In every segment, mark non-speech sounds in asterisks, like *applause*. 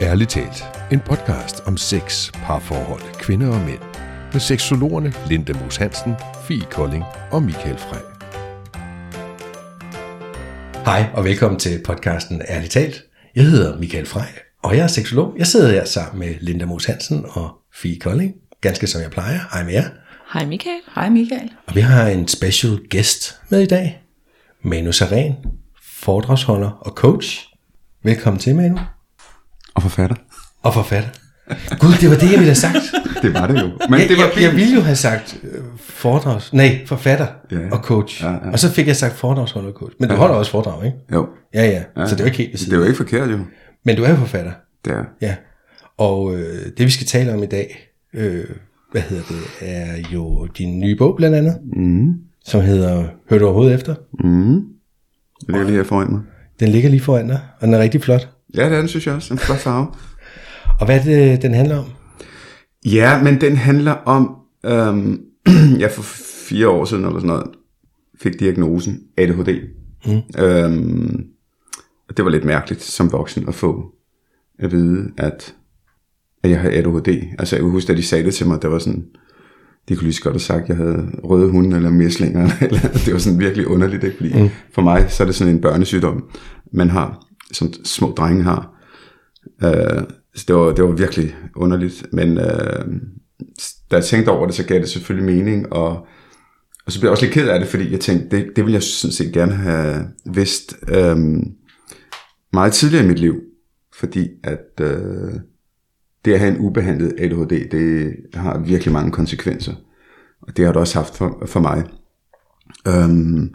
Ærligt talt. En podcast om sex, parforhold, kvinder og mænd. Med seksologerne Linda Moos Hansen, Fie Kolding og Michael Frey. Hej og velkommen til podcasten Ærligt talt. Jeg hedder Michael Frey, og jeg er seksolog. Jeg sidder her sammen med Linda Moos Hansen og Fie Kolding, ganske som jeg plejer. Hej med jer. Hej Michael. Hej Michael. Og vi har en special guest med i dag. Manu Saren, foredragsholder og coach. Velkommen til, Manu. Og forfatter. Og forfatter. Gud, det var det, jeg ville have sagt. *laughs* Det var det jo. Men jeg, det var jeg, jeg ville jo have sagt øh, foredrags... Nej, forfatter Ja, ja. og coach. Ja, ja. Og så fik jeg sagt foredragsholder og coach. Men du holder også foredrag, ikke? Jo. Ja, ja. Så det er jo ikke helt Det er jo ikke forkert jo. Men du er jo forfatter. Det er. Ja. Og øh, det vi skal tale om i dag, øh, hvad hedder det, er jo din nye bog blandt andet, Mm. som hedder Hør du overhovedet efter? Mm. Det ligger lige her foran mig. Den ligger lige foran dig, og den er rigtig flot. Ja, det er den, synes jeg også. En flot farve. Og hvad er det, den handler om? Ja, men den handler om, øhm, *clears throat* jeg for fire år siden eller sådan noget, fik diagnosen ADHD. Mm. Øhm, og det var lidt mærkeligt som voksen at få at vide, at, at jeg havde ADHD. Altså jeg kan huske, da de sagde det til mig, der var sådan, de kunne lige så godt have sagt, at jeg havde røde hunde eller mæslinger. Eller, det var sådan virkelig underligt, ikke? Fordi mm. for mig, så er det sådan en børnesygdom, man har, som små drenge har. Øh, så det var, det var virkelig underligt, men øh, da jeg tænkte over det, så gav det selvfølgelig mening, og, og så blev jeg også lidt ked af det, fordi jeg tænkte, det, det ville jeg sådan set gerne have vidst øh, meget tidligere i mit liv, fordi at øh, det at have en ubehandlet ADHD, det har virkelig mange konsekvenser, og det har det også haft for, for mig. Øh,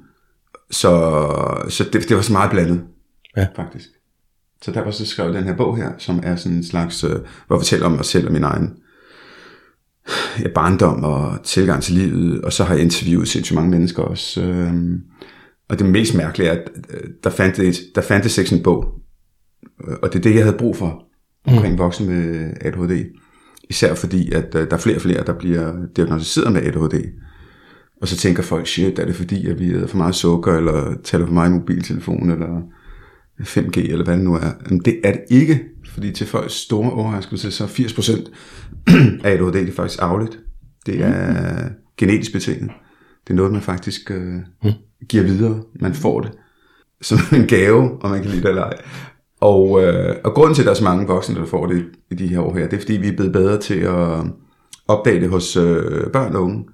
så så det, det var så meget blandet, Ja. faktisk. Så derfor så skrev jeg den her bog her, som er sådan en slags, øh, hvor jeg fortæller om mig selv og min egen ja, barndom og tilgang til livet, og så har jeg interviewet sindssygt mange mennesker også. Øh, og det mest mærkelige er, at øh, der fandtes, der fandtes ikke sådan en bog, Øh, og det er det, jeg havde brug for omkring voksne med ADHD. Især fordi, at øh, der er flere og flere, der bliver diagnosticeret med ADHD. Og så tænker folk, shit, er det fordi, at vi æder for meget sukker, eller taler for meget i mobiltelefon, eller 5G, eller hvad det nu er. Men det er det ikke, fordi til folks store overraskelse, så er 80% *clears throat* af ADHD det er faktisk arveligt. Det er genetisk betinget. Det er noget, man faktisk øh, giver videre. Man får det som *laughs* en gave, om man kan lide det eller ej. Og, øh, og grunden til, at der er så mange voksne, der får det i de her år her, det er, fordi vi er blevet bedre til at opdage det hos øh, børn og unge.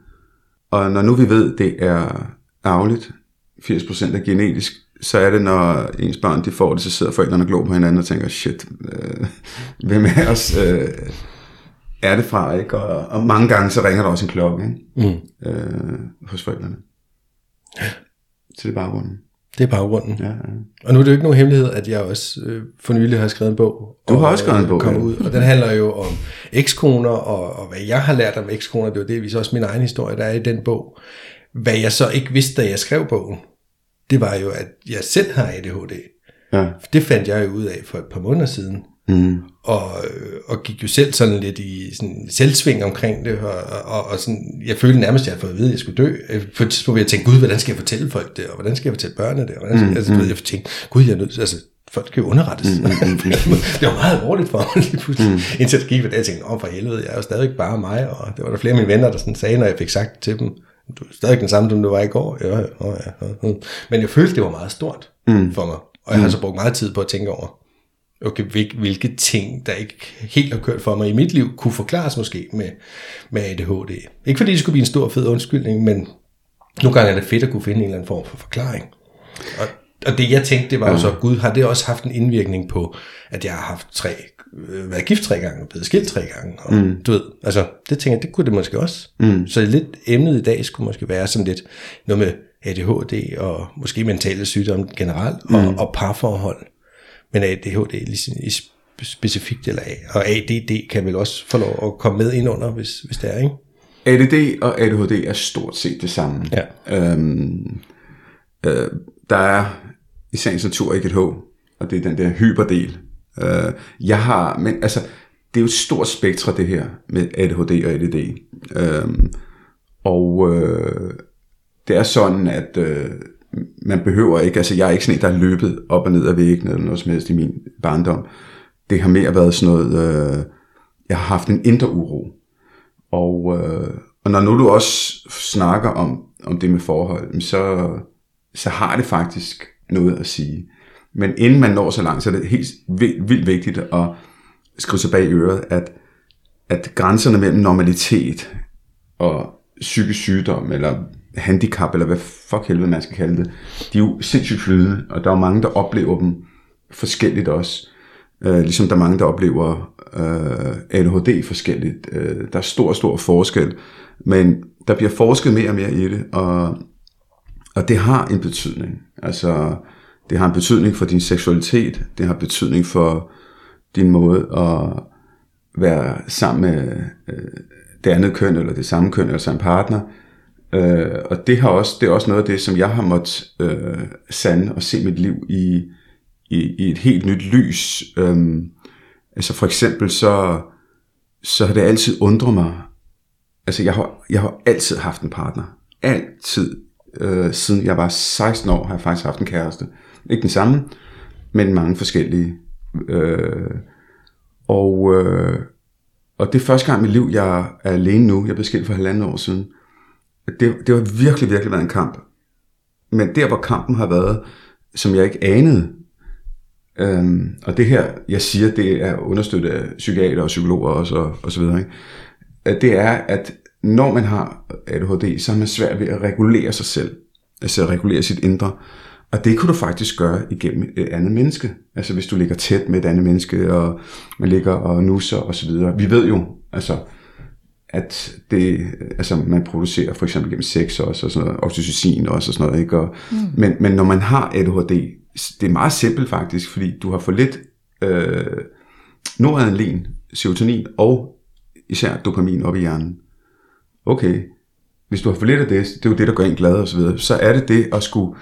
Og når nu vi ved, det er arveligt, 80% er genetisk, så er det, når ens børn de får det, så sidder forældrene og glor på hinanden og tænker, shit, øh, hvem af os øh, er det fra, ikke? Og, og mange gange så ringer der også en klokke ikke? Mm. Øh, hos forældrene. Så det er baggrunden. Det er baggrunden. Ja, ja. Og nu er det jo ikke nogen hemmelighed, at jeg også øh, for nylig har skrevet en bog. Du har og, også skrevet en øh, bog, Kommer ja. ud, og den handler jo om ekskoner, og, og hvad jeg har lært om ekskoner. Det var delvis også min egen historie, der er i den bog. Hvad jeg så ikke vidste, da jeg skrev bogen, det var jo, at jeg selv har ADHD. Ja. Det fandt jeg jo ud af for et par måneder siden. Mm. Og, og gik jo selv sådan lidt i sådan selvsving omkring det, og, og, og sådan, jeg følte nærmest, at jeg havde fået at vide, at jeg skulle dø. På et tidspunkt jeg tænke, gud, hvordan skal jeg fortælle folk det, og hvordan skal jeg fortælle børnene det, og hvordan skal, mm, altså, ved, jeg tænkte, gud, jeg er nødt altså, folk skal jo underrettes. Mm, mm, *laughs* det var meget alvorligt for mig lige pludselig. Mm. Indtil det gik ved det, jeg tænkte, åh for helvede, jeg er jo stadig bare mig, og det var der flere af mine venner, der sådan sagde, når jeg fik sagt det til dem, du er stadig den samme, som du var i går. Ja, ja, ja, ja. Men jeg følte, det var meget stort mm. for mig, og jeg har så brugt meget tid på at tænke over, okay, hvil- hvilke ting, der ikke helt har kørt for mig i mit liv, kunne forklares måske med, med ADHD. Ikke fordi det skulle blive en stor fed undskyldning, men nogle gange er det fedt at kunne finde en eller anden form for forklaring. Og, og det jeg tænkte, det var jo så, gud, har det også haft en indvirkning på, at jeg har haft tre, øh, været gift tre gange, og blevet skilt tre gange, og mm. du ved, altså, det tænker jeg, det kunne det måske også. Mm. Så lidt emnet i dag skulle måske være sådan lidt noget med ADHD, og måske mentale sygdomme generelt, mm. og, og parforhold. Men ADHD ligesom i sp- specifikt, eller og ADD kan vel også få lov at komme med ind under, hvis, hvis det er, ikke? ADD og ADHD er stort set det samme. Ja. Øhm, øh, der er i sagens natur ikke et H, og det er den der hyperdel. Øh, jeg har, men altså, det er jo et stort spektre det her med ADHD og ADD. Øh, og øh, det er sådan, at øh, man behøver ikke, altså jeg er ikke sådan en, der har løbet op og ned af væggene eller noget som helst i min barndom. det har mere været sådan noget, øh, jeg har haft en indre uro. Og, øh, og når nu du også snakker om, om det med forhold, så, så har det faktisk noget at sige. Men inden man når så langt, så er det helt vildt, vigtigt at skrive sig bag øret, at, at grænserne mellem normalitet og psykisk sygdom, eller handicap, eller hvad fuck helvede man skal kalde det, de er jo sindssygt flydende, og der er mange, der oplever dem forskelligt også. Øh, ligesom der er mange, der oplever øh, ADHD forskelligt. Øh, der er stor, stor forskel, men der bliver forsket mere og mere i det, og, og det har en betydning. Altså, det har en betydning for din seksualitet, det har betydning for din måde at være sammen med øh, det andet køn, eller det samme køn, eller samme partner. Øh, og det, har også, det er også noget af det, som jeg har måttet øh, sande og se mit liv i, i, i et helt nyt lys. Øh, altså for eksempel så, så har det altid undret mig, altså jeg har, jeg har altid haft en partner. Altid. Øh, siden jeg var 16 år har jeg faktisk haft en kæreste. Ikke den samme, men mange forskellige. Øh, og, øh, og det er første gang i mit liv, jeg er alene nu. Jeg blev skilt for halvandet år siden. Det, det har virkelig, virkelig været en kamp. Men der, hvor kampen har været, som jeg ikke anede, øhm, og det her, jeg siger, det er understøttet af psykiater og psykologer også, og, og så videre, ikke? At det er, at når man har ADHD, så er man svært ved at regulere sig selv. Altså at regulere sit indre. Og det kunne du faktisk gøre igennem et andet menneske. Altså hvis du ligger tæt med et andet menneske, og man ligger og nusser og så videre. Vi ved jo, altså, at det, altså man producerer for eksempel gennem sex også, og sådan noget, oxytocin også og sådan noget, ikke? Og, mm. men, men når man har ADHD, det er meget simpelt faktisk, fordi du har for lidt øh, noradrenalin, serotonin og især dopamin op i hjernen. Okay, hvis du har for lidt af det, det er jo det, der gør en glad og så videre, så er det det at skulle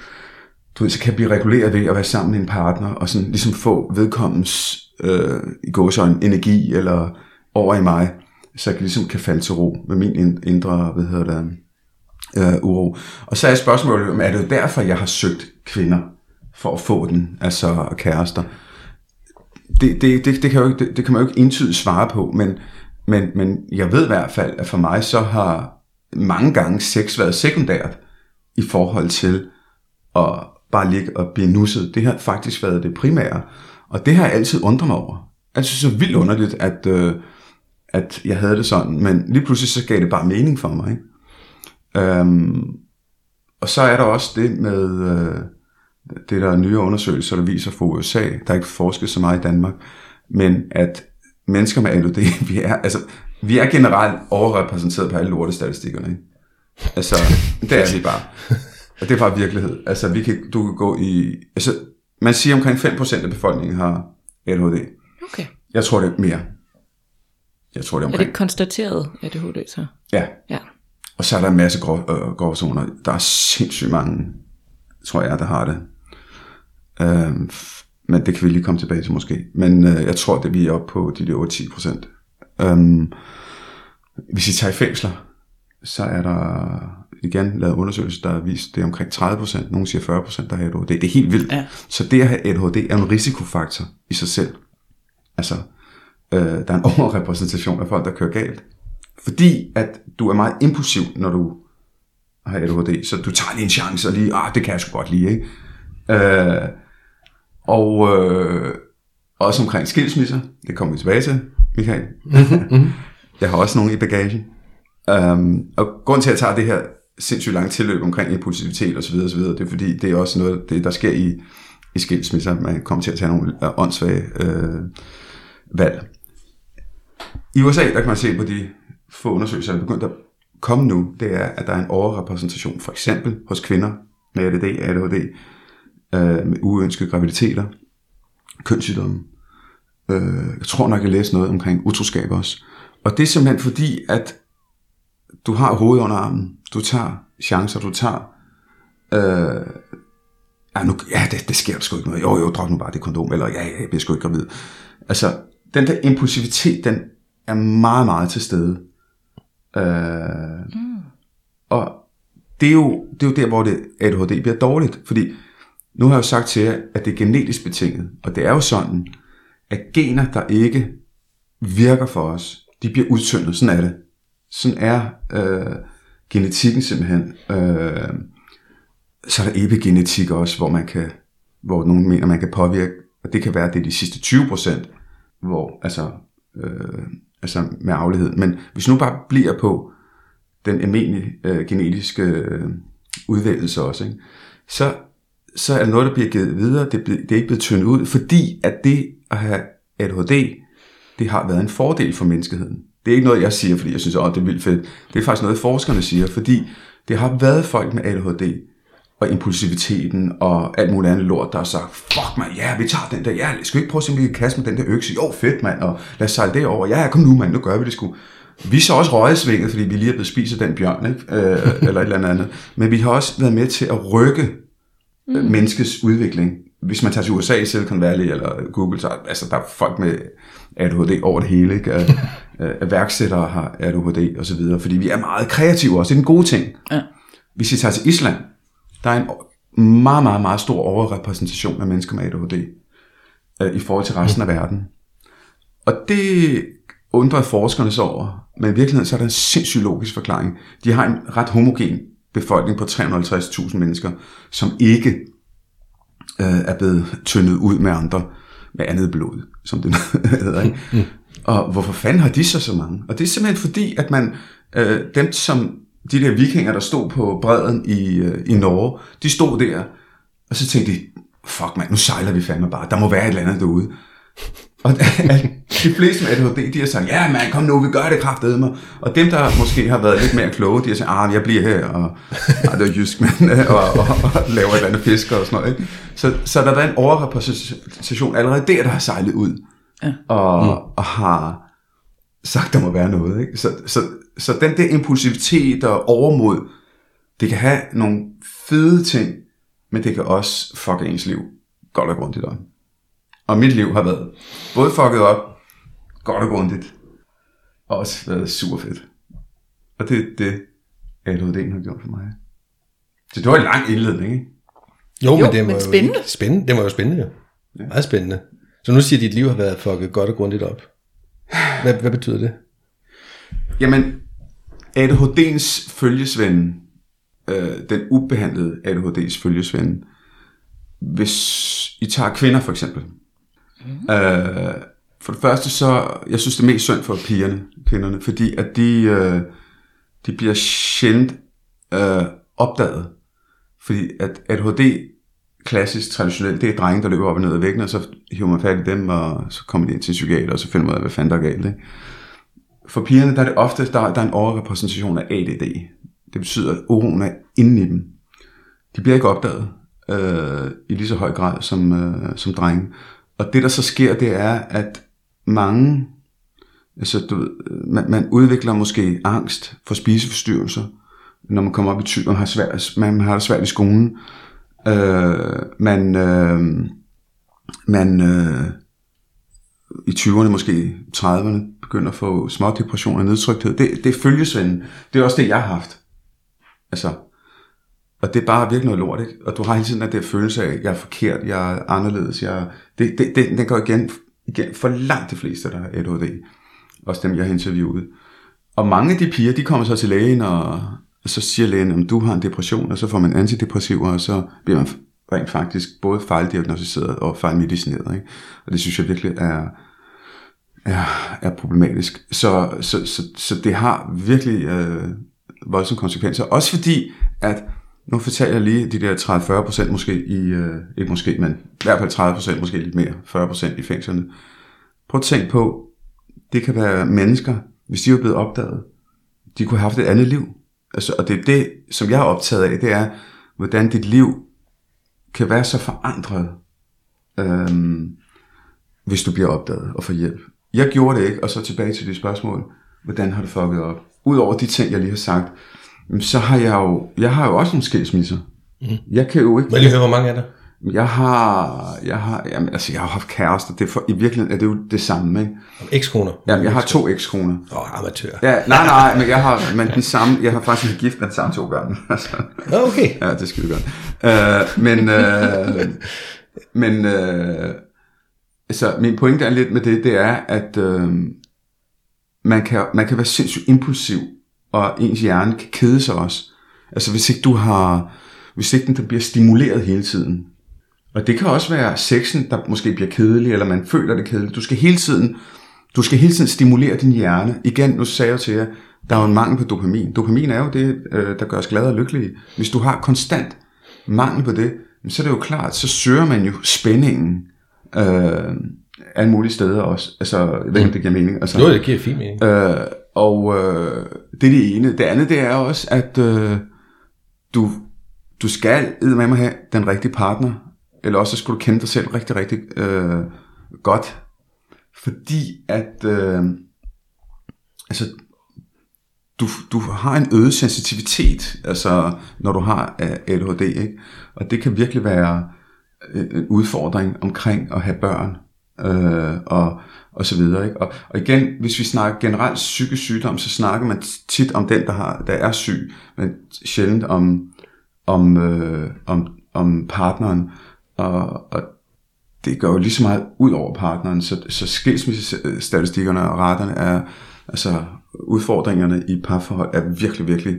du ved, så kan jeg blive reguleret ved at være sammen med en partner, og sådan ligesom få vedkommens øh, i gåsøjne energi, eller over i mig, så jeg ligesom kan falde til ro med min indre, hvad hedder det, øh, uro. Og så er spørgsmålet, er det derfor, jeg har søgt kvinder, for at få den, altså kærester? Det, det, det, det, kan, jo ikke, det, det kan man jo ikke entydigt svare på, men, men, men jeg ved i hvert fald, at for mig så har mange gange sex været sekundært i forhold til at bare ligge og blive nusset. Det har faktisk været det primære. Og det har jeg altid undret mig over. Jeg synes det er vildt underligt, at, øh, at jeg havde det sådan. Men lige pludselig så gav det bare mening for mig. Ikke? Øhm, og så er der også det med øh, det der nye undersøgelser, der viser for USA. Der er ikke forsket så meget i Danmark. Men at mennesker med ADHD, *laughs* vi er, altså, vi er generelt overrepræsenteret på alle lortestatistikkerne. Ikke? Altså, det er vi bare. Og det er bare virkelighed. Altså, vi kan, du kan gå i... Altså, man siger omkring 5% af befolkningen har ADHD. Okay. Jeg tror, det er mere. Jeg tror, det er omkring. Er det konstateret ADHD så? Ja. Ja. Og så er der en masse grå, øh, gråzoner. Der er sindssygt mange, tror jeg, der har det. Øhm, men det kan vi lige komme tilbage til måske. Men øh, jeg tror, det vi er oppe på de der 10 procent. Øhm, hvis I tager i fængsler, så er der igen lavet undersøgelser, der har vist, det er omkring 30%, nogen siger 40%, der har ADHD. Det er helt vildt. Ja. Så det at have ADHD er en risikofaktor i sig selv. Altså, øh, der er en *laughs* overrepræsentation af folk, der kører galt. Fordi at du er meget impulsiv, når du har ADHD, så du tager lige en chance og lige, ah, det kan jeg sgu godt lide, ikke? Øh, og øh, også omkring skilsmisser, det kommer vi tilbage til, Michael. Mm-hmm. jeg har også nogle i bagagen. Um, og grund til, at jeg tager det her sindssygt lange tilløb omkring impulsivitet osv., osv., det er fordi, det er også noget, det, der sker i, i skilsmisser. Man kommer til at tage nogle øh, åndssvage øh, valg. I USA, der kan man se på de få undersøgelser, der er begyndt at komme nu, det er, at der er en overrepræsentation, for eksempel hos kvinder med ADD, ADHD, øh, med uønskede graviditeter, kønssygdomme. Øh, jeg tror nok, jeg læste noget omkring utroskab også. Og det er simpelthen fordi, at du har hovedet under armen, du tager chancer, du tager, øh, ja, nu, ja det, det sker sgu ikke noget, jo jo, drop nu bare det kondom, eller ja, jeg bliver sgu ikke gravid. Altså, den der impulsivitet, den er meget, meget til stede. Øh, mm. Og det er, jo, det er jo der, hvor det ADHD bliver dårligt, fordi nu har jeg jo sagt til jer, at det er genetisk betinget, og det er jo sådan, at gener, der ikke virker for os, de bliver udtyndet. Sådan er det. Sådan er øh, genetikken simpelthen. Øh, så er der epigenetik også, hvor man kan, hvor nogen mener, man kan påvirke, og det kan være, at det er de sidste 20 procent, hvor, altså, øh, altså med aflighed. Men hvis nu bare bliver på den almindelige øh, genetiske øh, udvælgelse også, ikke? Så, så er det noget, der bliver givet videre, det, det er ikke blevet tyndet ud, fordi at det at have ADHD, det har været en fordel for menneskeheden. Det er ikke noget, jeg siger, fordi jeg synes, at det er vildt fedt. Det er faktisk noget, forskerne siger, fordi det har været folk med ADHD, og impulsiviteten og alt muligt andet lort, der har sagt, fuck man, ja, vi tager den der, ja, skal vi ikke prøve at se, om vi kan kaste med den der økse? Jo, fedt mand, og lad os sejle det over. Ja, kom nu mand, nu gør vi det sgu. Vi så også røgesvinget, fordi vi lige er blevet spist af den bjørn, ikke? Øh, *laughs* eller et eller andet. Men vi har også været med til at rykke mm. menneskets udvikling. Hvis man tager til USA, Silicon Valley eller Google, så altså, der er folk med ADHD over det hele. Ikke? *laughs* At, værksættere har ADHD og så videre, fordi vi er meget kreative også. Det er en god ting. Ja. Hvis vi tager til Island, der er en meget, meget, meget stor overrepræsentation af mennesker med ADHD øh, i forhold til resten af verden. Og det undrer forskerne sig over, men i virkeligheden så er der en sindssygt logisk forklaring. De har en ret homogen befolkning på 350.000 mennesker, som ikke øh, er blevet tyndet ud med andre med andet blod, som det *laughs* hedder. Ikke? Og hvorfor fanden har de så så mange? Og det er simpelthen fordi, at man, øh, dem som de der vikinger, der stod på bredden i, øh, i Norge, de stod der, og så tænkte de, fuck mand, nu sejler vi fandme bare, der må være et eller andet derude. Og *laughs* de fleste med ADHD, de har sagt, ja man, kom nu, vi gør det kraftedeme mig. Og dem, der måske har været lidt mere kloge, de har sagt, ah, jeg bliver her, og ah, det er jysk, men, *laughs* og, og, og, laver et eller andet fisker og sådan noget. Ikke? Så, så der har været en overrepræsentation allerede der, der har sejlet ud, ja. og, mm. og har sagt, der må være noget. Ikke? Så, så, så den der impulsivitet og overmod, det kan have nogle fede ting, men det kan også fuck ens liv godt og grundigt op. Og mit liv har været både fucket op, godt og grundigt, og også været super fedt. Og det er det, ADHD'en har gjort for mig. Så det var en lang indledning, ikke? Jo, jo men det var men spændende. Jo spændende. Det var jo spændende, jo. Ja. Meget spændende. Så nu siger at dit liv har været fucket godt og grundigt op. Hvad, hvad betyder det? Jamen, ADHD'ens følgesvend, øh, den ubehandlede ADHD's følgesvend, hvis I tager kvinder for eksempel, Mm. Øh, for det første så, jeg synes det er mest synd for pigerne, kvinderne, fordi at de, øh, de bliver sjældent øh, opdaget. Fordi at ADHD klassisk, traditionelt, det er drenge, der løber op og ned ad væggen, og så hiver man fat i dem, og så kommer de ind til psykiater, og så finder man ud af, hvad fanden der er galt. Ikke? For pigerne, der er det ofte, der, der er en overrepræsentation af ADD. Det betyder, at uroen er inde i dem. De bliver ikke opdaget øh, i lige så høj grad som, øh, som drenge. Og det der så sker, det er, at mange, altså du ved, man, man udvikler måske angst for spiseforstyrrelser, når man kommer op i typen, man har, svært, man har det svært i skolen. Øh, man, øh, man øh, i 20'erne, måske 30'erne, begynder at få små depressioner og nedtrykthed. Det, det er følgesvenden. Det er også det, jeg har haft. Altså, og det er bare virkelig noget lort, ikke? Og du har hele tiden den der følelse af, at jeg er forkert, jeg er anderledes, jeg... Det, det, det, den går igen, igen for langt de fleste, der har ADHD. Også dem, jeg har interviewet. Og mange af de piger, de kommer så til lægen, og, og så siger lægen, om du har en depression, og så får man antidepressiver, og så bliver man rent faktisk både fejldiagnostiseret og fejlmedicineret. Ikke? Og det synes jeg virkelig er, er, er problematisk. Så, så, så, så det har virkelig øh, voldsomme konsekvenser. Også fordi, at nu fortæller jeg lige de der 30-40% måske i, øh, ikke måske, men i hvert fald 30% måske lidt mere, 40% i fængslerne. Prøv at tænke på, det kan være mennesker, hvis de var blevet opdaget, de kunne have haft et andet liv. Altså, og det er det, som jeg er optaget af, det er, hvordan dit liv kan være så forandret, øhm, hvis du bliver opdaget og får hjælp. Jeg gjorde det ikke, og så tilbage til det spørgsmål, hvordan har det fucket op? Udover de ting, jeg lige har sagt, så har jeg jo, jeg har jo også nogle skilsmisser. Mm. Jeg kan jo ikke... Vil lige høre, hvor mange er der? Jeg har, jeg har, jamen, altså, jeg har haft kærester. Det er for, I virkeligheden er det jo det samme, ikke? Ekskoner? Jamen, jeg har to ekskoner. Åh, oh, amatør. Ja, nej, nej, men jeg har, men den samme, jeg har faktisk været gift med den samme to gange. *laughs* Altså. okay. Ja, det skal vi gøre. Uh, men, uh, men, uh, altså min pointe er lidt med det, det er, at øh, man, kan, man kan være sindssygt impulsiv, og ens hjerne kan kede sig også. Altså hvis ikke du har, hvis ikke den bliver stimuleret hele tiden. Og det kan også være sexen, der måske bliver kedelig, eller man føler det kedeligt. Du skal hele tiden, du skal hele tiden stimulere din hjerne. Igen, nu sagde jeg til jer, der er jo en mangel på dopamin. Dopamin er jo det, øh, der gør os glade og lykkelige. Hvis du har konstant mangel på det, så er det jo klart, så søger man jo spændingen øh, alle mulige steder også. Altså, jeg ved ikke, om det giver mening. Altså, Jo, det giver fin mening. Øh, og øh, det er det ene. Det andet, det er også, at øh, du, du skal med mig have den rigtige partner, eller også skulle du kende dig selv rigtig, rigtig øh, godt. Fordi at, øh, altså, du, du har en øget sensitivitet, altså, når du har øh, ADHD, ikke? og det kan virkelig være øh, en udfordring omkring at have børn, øh, og, og så videre. Ikke? Og, og igen, hvis vi snakker generelt psykisk sygdom, så snakker man tit om den, der, har, der er syg, men sjældent om, om, øh, om, om partneren. Og, og det går jo lige så meget ud over partneren, så, så skilsmissestatistikkerne og raterne er, altså udfordringerne i parforhold er virkelig, virkelig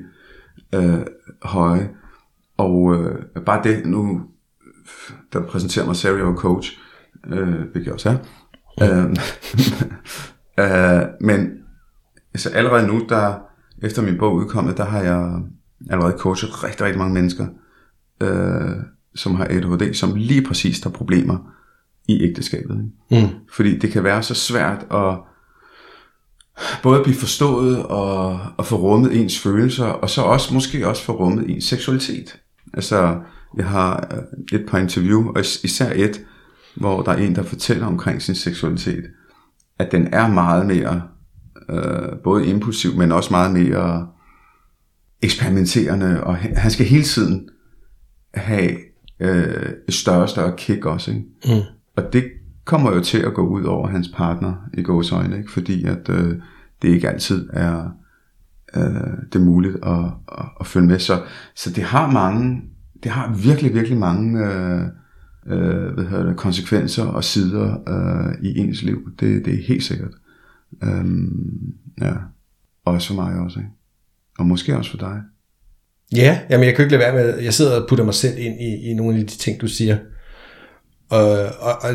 øh, høje. Og øh, bare det, nu der præsenterer mig Serial Coach, øh, hvilket jeg også er. Ja. Øh, *laughs* øh, men altså allerede nu, der efter min bog udkommet, der har jeg allerede coachet rigtig, rigtig mange mennesker, øh, som har ADHD, som lige præcis har problemer i ægteskabet. Mm. Fordi det kan være så svært at både blive forstået og, og få rummet ens følelser, og så også måske også få rummet ens seksualitet. Altså, jeg har et par interview, og især et, hvor der er en, der fortæller omkring sin seksualitet, at den er meget mere, øh, både impulsiv, men også meget mere eksperimenterende, og han skal hele tiden have øh, et større og større kick også. Ikke? Mm. Og det kommer jo til at gå ud over hans partner i gåsøjne, ikke? fordi at øh, det ikke altid er øh, det er muligt at, at, at følge med. Så, så det har mange, det har virkelig, virkelig mange øh, øh, hvad hedder det, konsekvenser og sider øh, i ens liv. Det, det er helt sikkert. Øhm, ja. Også for mig også, ikke? Og måske også for dig. Ja, jamen jeg kan ikke lade være med, jeg sidder og putter mig selv ind i, i nogle af de ting, du siger. Og, og, og,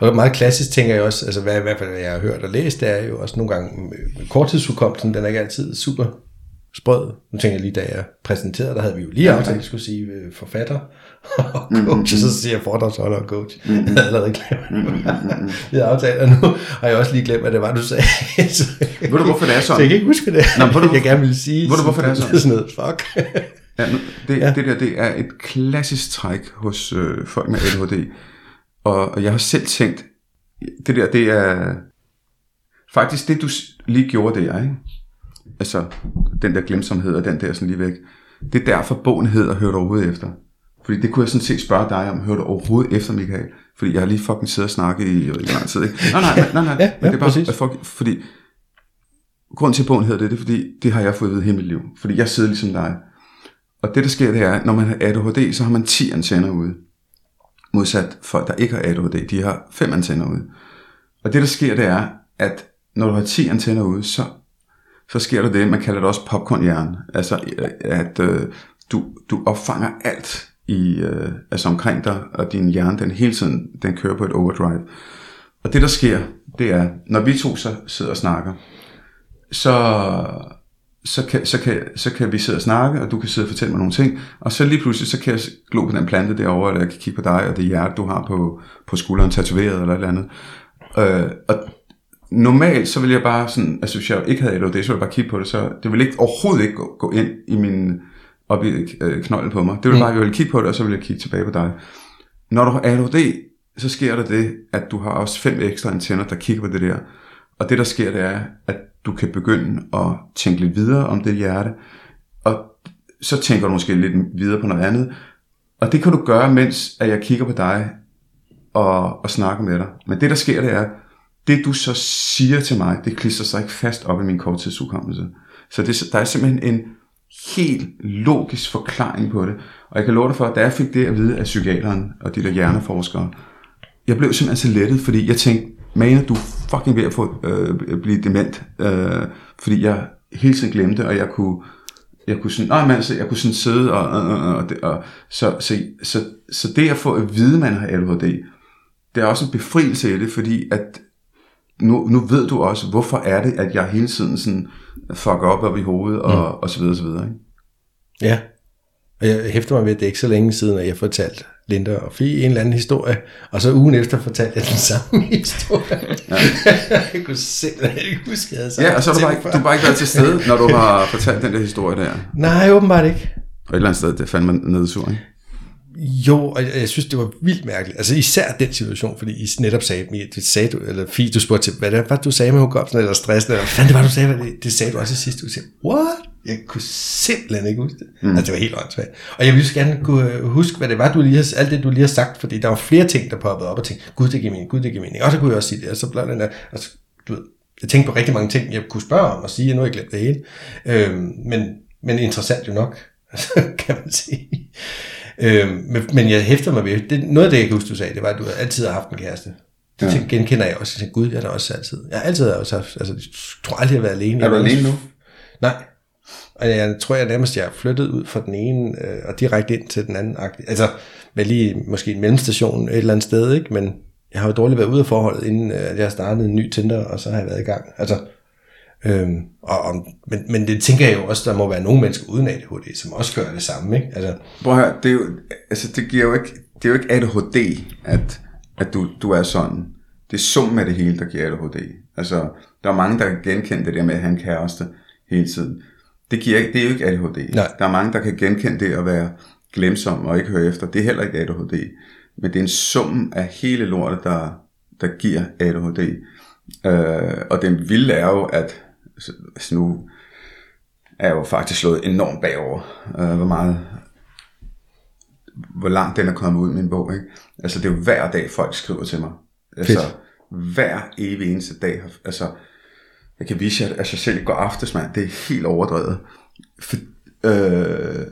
*laughs* og meget klassisk tænker jeg også, altså hvad, i hvert fald jeg har hørt og læst, det er jo også nogle gange korttidsudkomsten, den er ikke altid super sprød. Nu tænker jeg lige, da jeg præsenterede, der havde vi jo lige aftalt, at jeg skulle sige øh, forfatter *laughs* og coach, mm-hmm. så siger jeg foredragsholder og coach. Mm-hmm. *laughs* Jeg havde allerede glemt, mm-hmm. *laughs* jeg aftalt, og nu har jeg også lige glemt, hvad det var, du sagde. så, ved du, hvorfor det er sådan? Så jeg kan ikke huske det, Nå, du, jeg gerne vil sige. Ved du, hvorfor det er sådan? Det er sådan noget, fuck. ja, nu, det, ja. det der, det er et klassisk træk hos øh, folk med ADHD. Og, og jeg har selv tænkt, det der, det er faktisk det, du lige gjorde der, ikke? Altså, den der glemsomhed og den der sådan lige væk. Det er derfor bogen hedder Hør du overhovedet efter. Fordi det kunne jeg sådan set spørge dig om, hører du overhovedet efter, Michael? Fordi jeg har lige fucking siddet og snakket i, i lang tid, ikke? Nej, nej, nej, nej, ja, men det er bare, at folk, fordi, grunden til, at bogen hedder det, det er fordi, det har jeg fået at vide hele mit liv. Fordi jeg sidder ligesom dig. Og det, der sker, det er, når man har ADHD, så har man 10 antenner ude. Modsat folk, der ikke har ADHD, de har 5 antenner ude. Og det, der sker, det er, at når du har 10 antenner ude, så, så sker der det, man kalder det også popcornhjerne. Altså, at øh, du, du opfanger alt i, øh, altså omkring dig, og din hjerne, den hele tiden, den kører på et overdrive. Og det, der sker, det er, når vi to så sidder og snakker, så, så, kan, så, kan, så kan vi sidde og snakke, og du kan sidde og fortælle mig nogle ting, og så lige pludselig, så kan jeg glo på den plante derovre, eller jeg kan kigge på dig, og det hjerte, du har på, på skulderen, tatoveret eller et eller andet. Øh, og normalt, så vil jeg bare sådan, altså hvis jeg ikke havde ADHD, så ville jeg bare kigge på det, så det ville ikke, overhovedet ikke gå, gå ind i min, op i øh, knolden på mig. Det ville mm. bare, jeg ville kigge på det, og så ville jeg kigge tilbage på dig. Når du har ADHD, så sker der det, at du har også fem ekstra antenner, der kigger på det der. Og det, der sker, det er, at du kan begynde at tænke lidt videre om det hjerte, og så tænker du måske lidt videre på noget andet. Og det kan du gøre, mens at jeg kigger på dig og, og snakker med dig. Men det, der sker, det er, det du så siger til mig, det klister sig ikke fast op i min korttidsudkommelse. Så det, der er simpelthen en helt logisk forklaring på det. Og jeg kan love dig for, at da jeg fik det at vide af psykiateren og de der hjerneforskere, jeg blev simpelthen så lettet, fordi jeg tænkte, Mane, du er fucking ved at få, øh, blive dement, øh, fordi jeg hele tiden glemte, og jeg kunne, jeg kunne sådan, nej, men altså, jeg kunne sådan sidde, og, og, og, og, det, og så, så, så, så det at få at vide, at man har ADHD, det er også en befrielse i det, fordi at nu, nu ved du også, hvorfor er det, at jeg hele tiden sådan fucker op op i hovedet, og, mm. og så videre, og så videre. Ikke? Ja. Og jeg hæfter mig ved, at det er ikke så længe siden, at jeg fortalte Linda og Fie en eller anden historie, og så ugen efter fortalte jeg den *laughs* samme historie. Ja. *laughs* jeg kunne simpelthen ikke huske, at jeg havde Ja, og så har du bare, ikke, du bare ikke været til stede, når du har fortalt den der historie der. Nej, åbenbart ikke. Og et eller andet sted, det fandt man nedesur, ikke? Jo, og jeg, jeg synes, det var vildt mærkeligt. Altså især den situation, fordi I netop sagde, det sagde du, eller Fie, du spurgte til, hvad det var, du sagde med hukommelsen, eller stress, eller hvad det var, du sagde, hvad det, det sagde du også i sidste uge. What? Jeg kunne simpelthen ikke huske det. Mm. Altså, det var helt åndssvagt. Og jeg ville så gerne kunne huske, hvad det var, du lige har, alt det, du lige har sagt, fordi der var flere ting, der poppede op og tænkte, gud, det giver mening, gud, det giver mening. Og så kunne jeg også sige det, og så blev den der, altså, du ved, jeg tænkte på rigtig mange ting, jeg kunne spørge om og sige, og nu har jeg glemt det hele. Øhm, men, men interessant jo nok, *laughs* kan man sige. Øhm, men, men jeg hæfter mig ved, det, noget af det, jeg kan huske, du sagde, det var, at du altid har haft en kæreste. Det ja. genkender jeg også. Jeg tænker, gud, jeg har også altid. Jeg har altid også haft, altså, jeg tror aldrig, jeg har været alene. Er du alene nu? Nej. Og jeg tror, jeg nærmest jeg er flyttet ud fra den ene øh, og direkte ind til den anden. Altså, med lige måske en mellemstation et eller andet sted, ikke? Men jeg har jo dårligt været ude af forholdet, inden øh, jeg startede en ny Tinder, og så har jeg været i gang. Altså, Øhm, og, og, men, men det tænker jeg jo også, der må være nogle mennesker uden ADHD, som også gør det samme. Ikke? Altså, Prøv at høre, det, er jo, altså, det, giver jo ikke, det er jo ikke ADHD, at, at du, du er sådan. Det er summen af det hele, der giver ADHD. Altså, der er mange, der kan genkende det der med at have en kæreste hele tiden. Det, giver, det er jo ikke ADHD. Nej. Der er mange, der kan genkende det at være glemsom og ikke høre efter. Det er heller ikke ADHD. Men det er en sum af hele lortet, der, der giver ADHD. Øh, og den vilde er jo, at altså nu er jeg jo faktisk slået enormt bagover, øh, hvor meget, hvor langt den er kommet ud i min bog. Ikke? Altså det er jo hver dag, folk skriver til mig. Altså Fedt. hver evig eneste dag. Altså, jeg kan vise jer, at jeg selv går aftes, mand. Det er helt overdrevet. For, øh,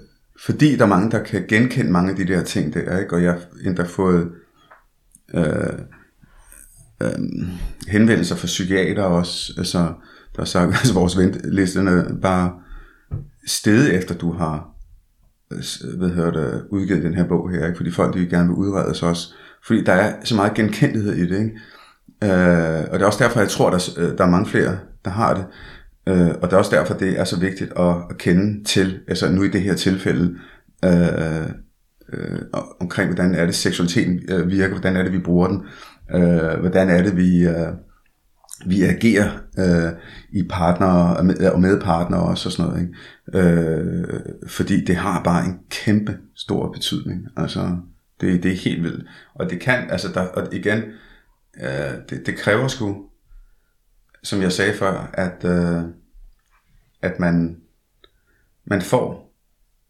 fordi der er mange, der kan genkende mange af de der ting der, ikke? og jeg har endda fået øh, øh, henvendelser fra psykiater også, altså der har sagt, at altså, vores ventelisterne er bare steget efter du har hvad hedder det, udgivet den her bog her, ikke? fordi folk de vil gerne vil udredes også, fordi der er så meget genkendelighed i det, ikke? Øh, og det er også derfor, jeg tror, der, øh, der er mange flere, der har det, øh, og det er også derfor, det er så vigtigt at, at kende til, altså nu i det her tilfælde, øh, øh, omkring hvordan er det seksualiteten øh, virker, hvordan er det vi bruger den, øh, hvordan er det vi øh, vi agerer øh, i partnere og med, også og sådan noget. Ikke? Øh, fordi det har bare en kæmpe stor betydning. Altså, det, det er helt vildt. Og det kan, altså der, og igen, øh, det, det kræver sgu, som jeg sagde før, at, øh, at man, man får,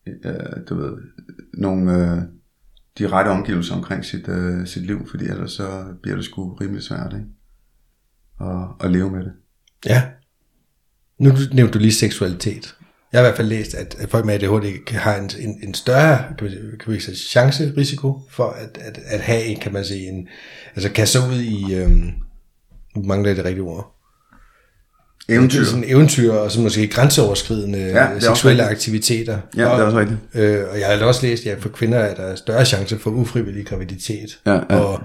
øh, du ved, nogle, øh, de rette omgivelser omkring sit, øh, sit liv, fordi ellers så bliver det sgu rimelig svært, ikke? Og, og leve med det. Ja. Nu nævnte du lige seksualitet. Jeg har i hvert fald læst, at folk med ADHD har en, en, en større kan man, kan man sige, chance, risiko for at, at, at have en, kan man sige, en, altså kaste ud i, øhm, mangler det rigtige ord, Eventyr. Sådan eventyr, og så måske grænseoverskridende Ja, seksuelle aktiviteter. Ja, og, det er også rigtigt. Øh, og jeg har også læst, at for kvinder er der større chance for ufrivillig graviditet. Ja, ja. Og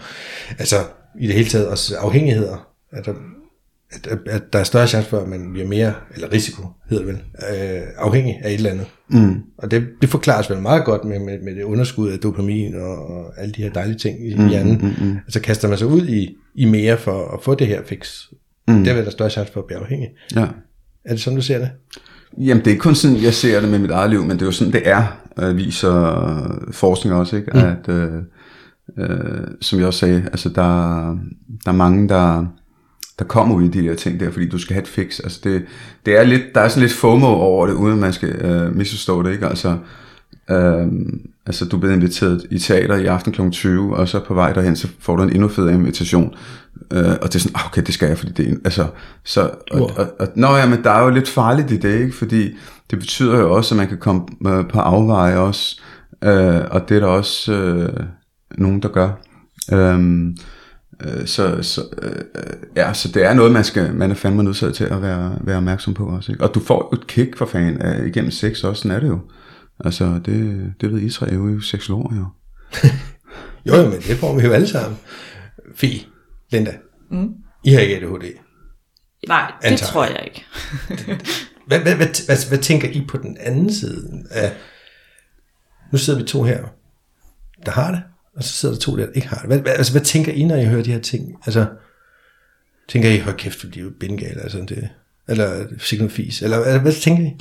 altså i det hele taget også afhængigheder. At der, at, at, at der er større chance for, at man bliver mere, eller risiko hedder det vel, øh, afhængig af et eller andet. Mm. Og det, det forklares vel meget godt med, med, med det underskud af dopamin og, og alle de her dejlige ting i Mm, hjernen. mm, mm. Altså kaster man sig ud i, i mere for at få det her fix. Mm. Der vil der større chance for at blive afhængig. Ja. Er det sådan, du ser det? Jamen, det er ikke kun sådan, jeg ser det med mit eget liv, men det er jo sådan, det er, øh, viser forskning også, ikke? Mm. At, øh, øh, som jeg også sagde, altså der, der er mange, der, der kommer ud i de der ting der, fordi du skal have et fix. Altså det, det er lidt, der er sådan lidt FOMO over det, uden man skal øh, misforstå det, ikke? Altså, øh, altså du bliver inviteret i teater i aften kl. 20, og så på vej derhen, så får du en endnu federe invitation. Øh, og det er sådan, ah, okay, det skal jeg, fordi det er, en- altså, så, og, Wow. og, og, nå ja, men der er jo lidt farligt i det, ikke? Fordi det betyder jo også, at man kan komme øh, på afveje også, øh, og det er der også øh, nogen, der gør. Øhm, Øh, så, så, øh, ja, så det er noget, man, skal, man er fandme nødt til at være, være opmærksom på også. Ikke? Og du får jo et kick for fan af, igennem sex også, sådan er det jo. Altså, det, det ved Israel jo, seksologer jo. *laughs* Jo, jo, men det får vi jo alle sammen. Fie, Linda, mm. I har ikke ADHD. Nej, det Antager tror jeg. jeg ikke. *laughs* Hvad, hvad, hvad, hvad, hvad tænker I på den anden side af... Nu sidder vi to her, der har det, og så sidder der to der, der ikke har det. Hvad, hvad, altså, hvad tænker I, når I hører de her ting? Altså, tænker I, hold kæft, de er jo bindegale, altså det, eller sikkert noget fis, eller hvad, hvad tænker I?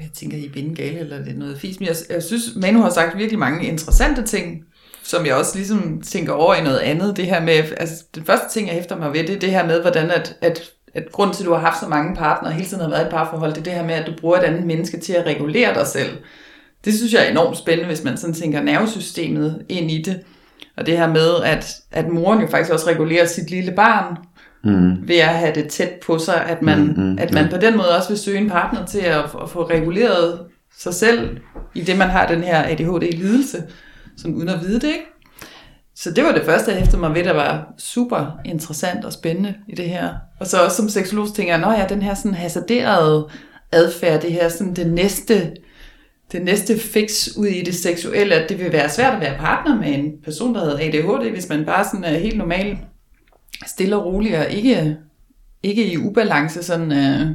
Jeg tænker, I er bindegale, eller det er noget fis. Men jeg, jeg synes, Manu har sagt virkelig mange interessante ting, som jeg også ligesom tænker over i noget andet. Det her med, altså den første ting, jeg hæfter mig ved, det er det her med, hvordan at, at, at grund til, at du har haft så mange partnere, og hele tiden har været i et parforhold, det er det her med, at du bruger et andet menneske til at regulere dig selv. Det synes jeg er enormt spændende, hvis man sådan tænker nervesystemet ind i det. Og det her med, at, at moren jo faktisk også regulerer sit lille barn, mm. ved at have det tæt på sig, at man, mm, mm, at man på den måde også vil søge en partner til at, at få reguleret sig selv, i det man har den her ADHD-lidelse, sådan uden at vide det, ikke? Så det var det første, jeg hæftede mig ved, der var super interessant og spændende i det her. Og så også som seksolog tænker jeg, at ja, den her sådan hasarderede adfærd, det her sådan det næste, det næste fix ud i det seksuelle, at det vil være svært at være partner med en person, der hedder ADHD, hvis man bare sådan er helt normal, stille og rolig og ikke, ikke i ubalance sådan... Øh,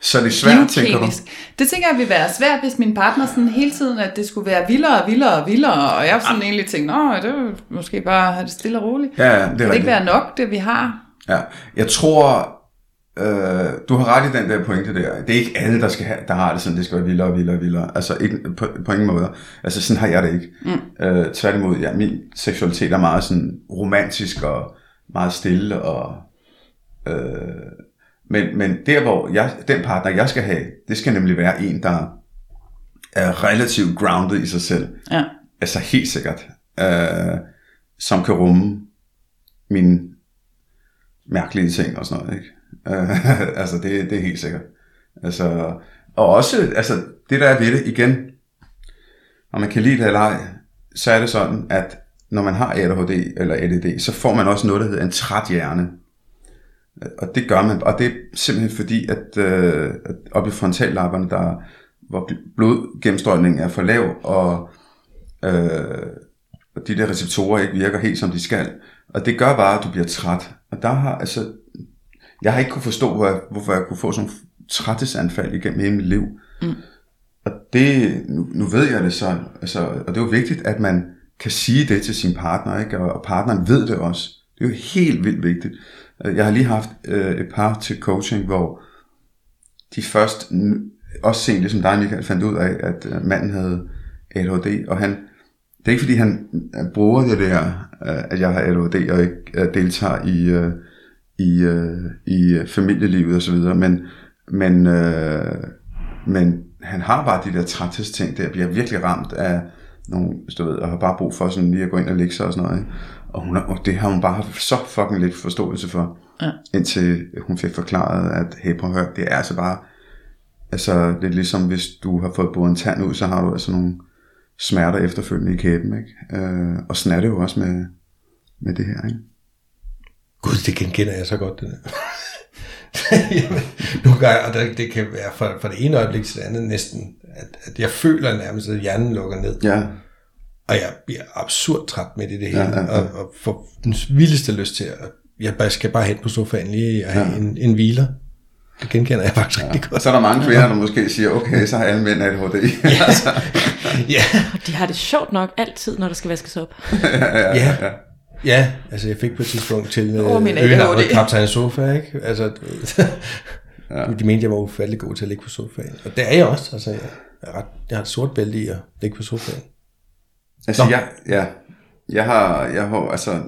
Så er det svært, tænker du? Det tænker jeg vil være svært, hvis min partner sådan hele tiden, at det skulle være vildere og vildere og vildere, og jeg sådan egentlig tænkte, nå, det er måske bare have det stille og roligt. Ja, ja, det er Kan det ikke være nok, det vi har? Ja, jeg tror, øh, du har ret i den der pointe der. Det er ikke alle, der, skal have, der har det sådan, det skal være vildere og vildere og vildere. Altså ikke, på, på ingen måde. Altså sådan har jeg det ikke. Mm. Øh, tværtimod, ja, min seksualitet er meget sådan romantisk og meget stille. Og, øh, men, men der, hvor jeg, den partner, jeg skal have, det skal nemlig være en, der er relativt grounded i sig selv. Ja. Altså helt sikkert. Øh, som kan rumme mine mærkelige ting og sådan noget, ikke? Øh, *laughs* altså, det, det er helt sikkert. Altså, og også, altså, det der er ved det, igen, om man kan lide det eller ej, så er det sådan, at når man har ADHD eller ADD, så får man også noget, der hedder en træt hjerne. Og det gør man, og det er simpelthen fordi, at, øh, at oppe i frontallapperne, der, hvor blodgennemstrømningen er for lav, og øh, og de der receptorer ikke virker helt som de skal. Og det gør bare, at du bliver træt. Og der har, altså, jeg har ikke kunne forstå, hvor jeg, hvorfor jeg kunne få sådan nogle trættesanfald igennem hele mit liv. Mm. Og det, nu, nu ved jeg det så, altså, og det er jo vigtigt, at man kan sige det til sin partner, ikke? Og, og partneren ved det også. Det er jo helt vildt vigtigt. Øh, Jeg har lige haft øh, et par til coaching, hvor de først, også sent ligesom dig, Michael, fandt ud af, at øh, manden havde ADHD, og han, det er ikke fordi, han øh, bruger det der, øh, at jeg har ADHD og ikke øh, deltager i, øh, i, øh, i familielivet og så videre, men, men, øh, men han har bare de der træthedsting, der bliver virkelig ramt af nogle, du ved, og har bare brug for sådan lige at gå ind og lægge sig og sådan noget. Ikke? Og, hun, og det har hun bare haft så fucking lidt forståelse for, Ja. indtil hun fik forklaret, at hey, prøv at høre, det er altså bare, altså det er ligesom hvis du har fået boret en tand ud, så har du altså nogle smerter efterfølgende i kæben, ikke? Øh, og sådan er det jo også med, med det her, ikke? Gud, det genkender jeg så godt, det der. *laughs* Jamen, nogle gange, og det, det kan være fra, fra det ene øjeblik til det andet næsten, at, at jeg føler nærmest, at hjernen lukker ned. Ja, Og jeg bliver absurd træt med det, det hele, Ja, ja, ja. Og, og får den vildeste lyst til at, jeg bare skal bare hen på sofaen lige og have Ja. en, en hviler. Det genkender jeg faktisk rigtig og godt. så er der mange kvinder, der måske siger, okay, så har alle mænd ADHD. *laughs* *laughs* altså, Ja, Og de har det sjovt nok altid, når der skal vaskes op. ja, ja, altså jeg fik på et tidspunkt til oh, min øgenavnet kaptajn sofa, ikke? Altså, *laughs* ja. de mente, jeg var ufattelig god til at ligge på sofaen. Og det er jeg også, altså jeg, er ret, jeg har et sort bælte i at ligge på sofaen. Altså, Nå. jeg, ja, jeg har, jeg har, altså,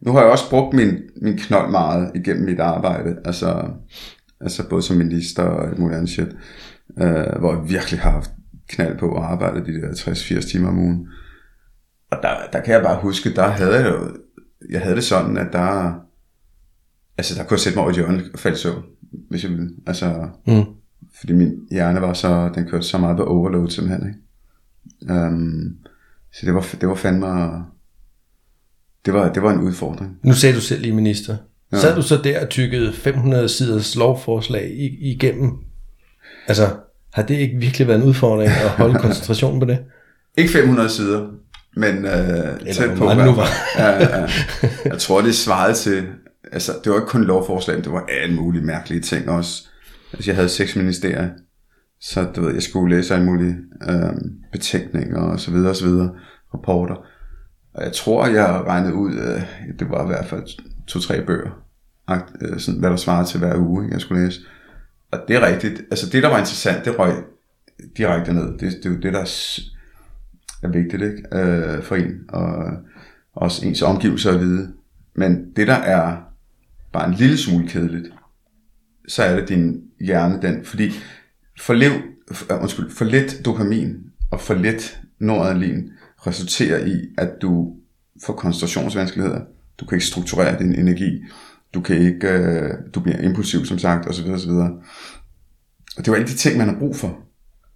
nu har jeg også brugt min, min knold meget igennem mit arbejde, altså, altså både som minister og alt muligt andet shit, øh, hvor jeg virkelig har haft knald på at arbejde de der 60-80 timer om ugen. Og der, der kan jeg bare huske, der havde jeg jo, jeg havde det sådan, at der, altså der kunne jeg sætte mig over i et hjørne og falde søvn, hvis jeg ville. Altså, Mm. fordi min hjerne var så, den kørte så meget på overload simpelthen, ikke? Um, så det var, det var fandme, det var, det var en udfordring. Nu sagde du selv lige minister. Ja. Sad du så der og tykkede 500 siders lovforslag igennem? Altså, har det ikke virkelig været en udfordring at holde *laughs* koncentrationen på det? Ikke 500 sider, men øh, tæt på. nu var. ja, ja. Jeg tror, det svarede til, altså det var ikke kun lovforslag, det var alle mulige mærkelige ting også. Altså jeg havde seks ministerier, så du ved, jeg skulle læse alle mulige øh, betænkninger og så videre og så videre, rapporter. Og jeg tror, jeg regnede ud, øh, det var i hvert fald to-tre bøger, øh, sådan, hvad der svarede til hver uge, jeg skulle læse. Og det er rigtigt. Altså det, der var interessant, det røg direkte ned. Det, det er jo det, der er, vigtigt ikke? Øh, for en, og også ens omgivelser at vide. Men det, der er bare en lille smule kedeligt, så er det din hjerne, den. Fordi for, lev, for, øh, undskyld, for let dopamin og for let noradrenalin resulterer i, at du får koncentrationsvanskeligheder. Du kan ikke strukturere din energi. Du kan ikke, øh, du bliver impulsiv, som sagt, osv. osv. Og det var jo af de ting, man har brug for.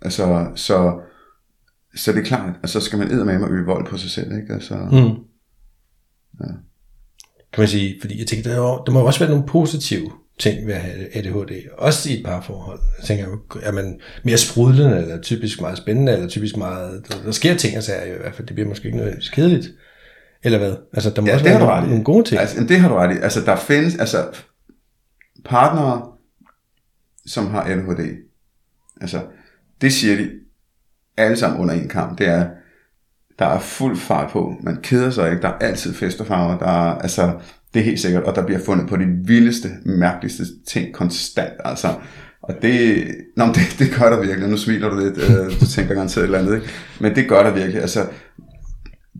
Altså, så, så det er klart, at så skal man med og øve vold på sig selv, ikke? Altså, mm. ja. Kan man sige, fordi jeg tænker, der, der må også være nogle positive ting ved at have ADHD, også i et par forhold. Jeg tænker, er man mere sprudlende, eller typisk meget spændende, eller typisk meget, der, der sker ting og sager i hvert fald, det bliver måske ikke nødvendigvis kedeligt. Eller hvad? Altså, der må ja, også være nogle, nogle gode ting. Altså, det har du ret i. Altså, der findes, altså, partnere, som har ADHD, altså, det siger de alle sammen under en kamp, det er, der er fuld fart på, man keder sig ikke, der er altid fest og farver, der er, altså, det er helt sikkert, og der bliver fundet på de vildeste, mærkeligste ting konstant, altså, og det, nå, det, *laughs* det gør der virkelig, nu smiler du lidt, øh, du tænker garanteret et eller andet, ikke? men det gør der virkelig, altså,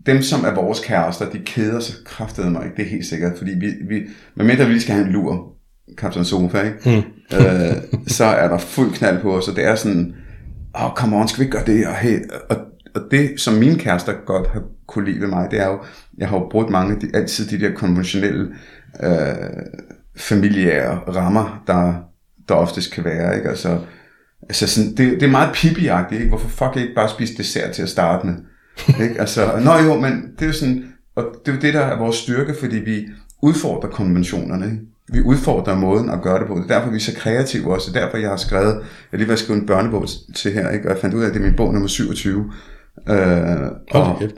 dem, som er vores kærester, de keder sig kraftedeme mig ikke, det er helt sikkert, fordi vi, vi medmindre vi skal have en lur, Captain Sofa, ikke? Mm. øh, så er der fuld knald på os, og det er sådan, åh, oh, come on, skal vi ikke gøre det? Og, hey, og, og det, som mine kærester godt har kunne lide ved mig, det er jo, jeg har jo brugt mange af de, altid de der konventionelle øh, familiære rammer, der, der oftest kan være, ikke? Altså, altså sådan, det, det er meget pipi ikke? Hvorfor fuck ikke bare spise dessert til at starte med? *laughs* ikke? Altså, nå jo, men det er jo sådan, og det er jo det, der er vores styrke, fordi vi udfordrer konventionerne, ikke? Vi udfordrer måden at gøre det på. Det er derfor, vi er så kreative også. Det er derfor, jeg har skrevet, jeg har lige været skrevet en børnebog til her, ikke? og jeg fandt ud af, at det er min bog nummer 27. Øh, og, kæft.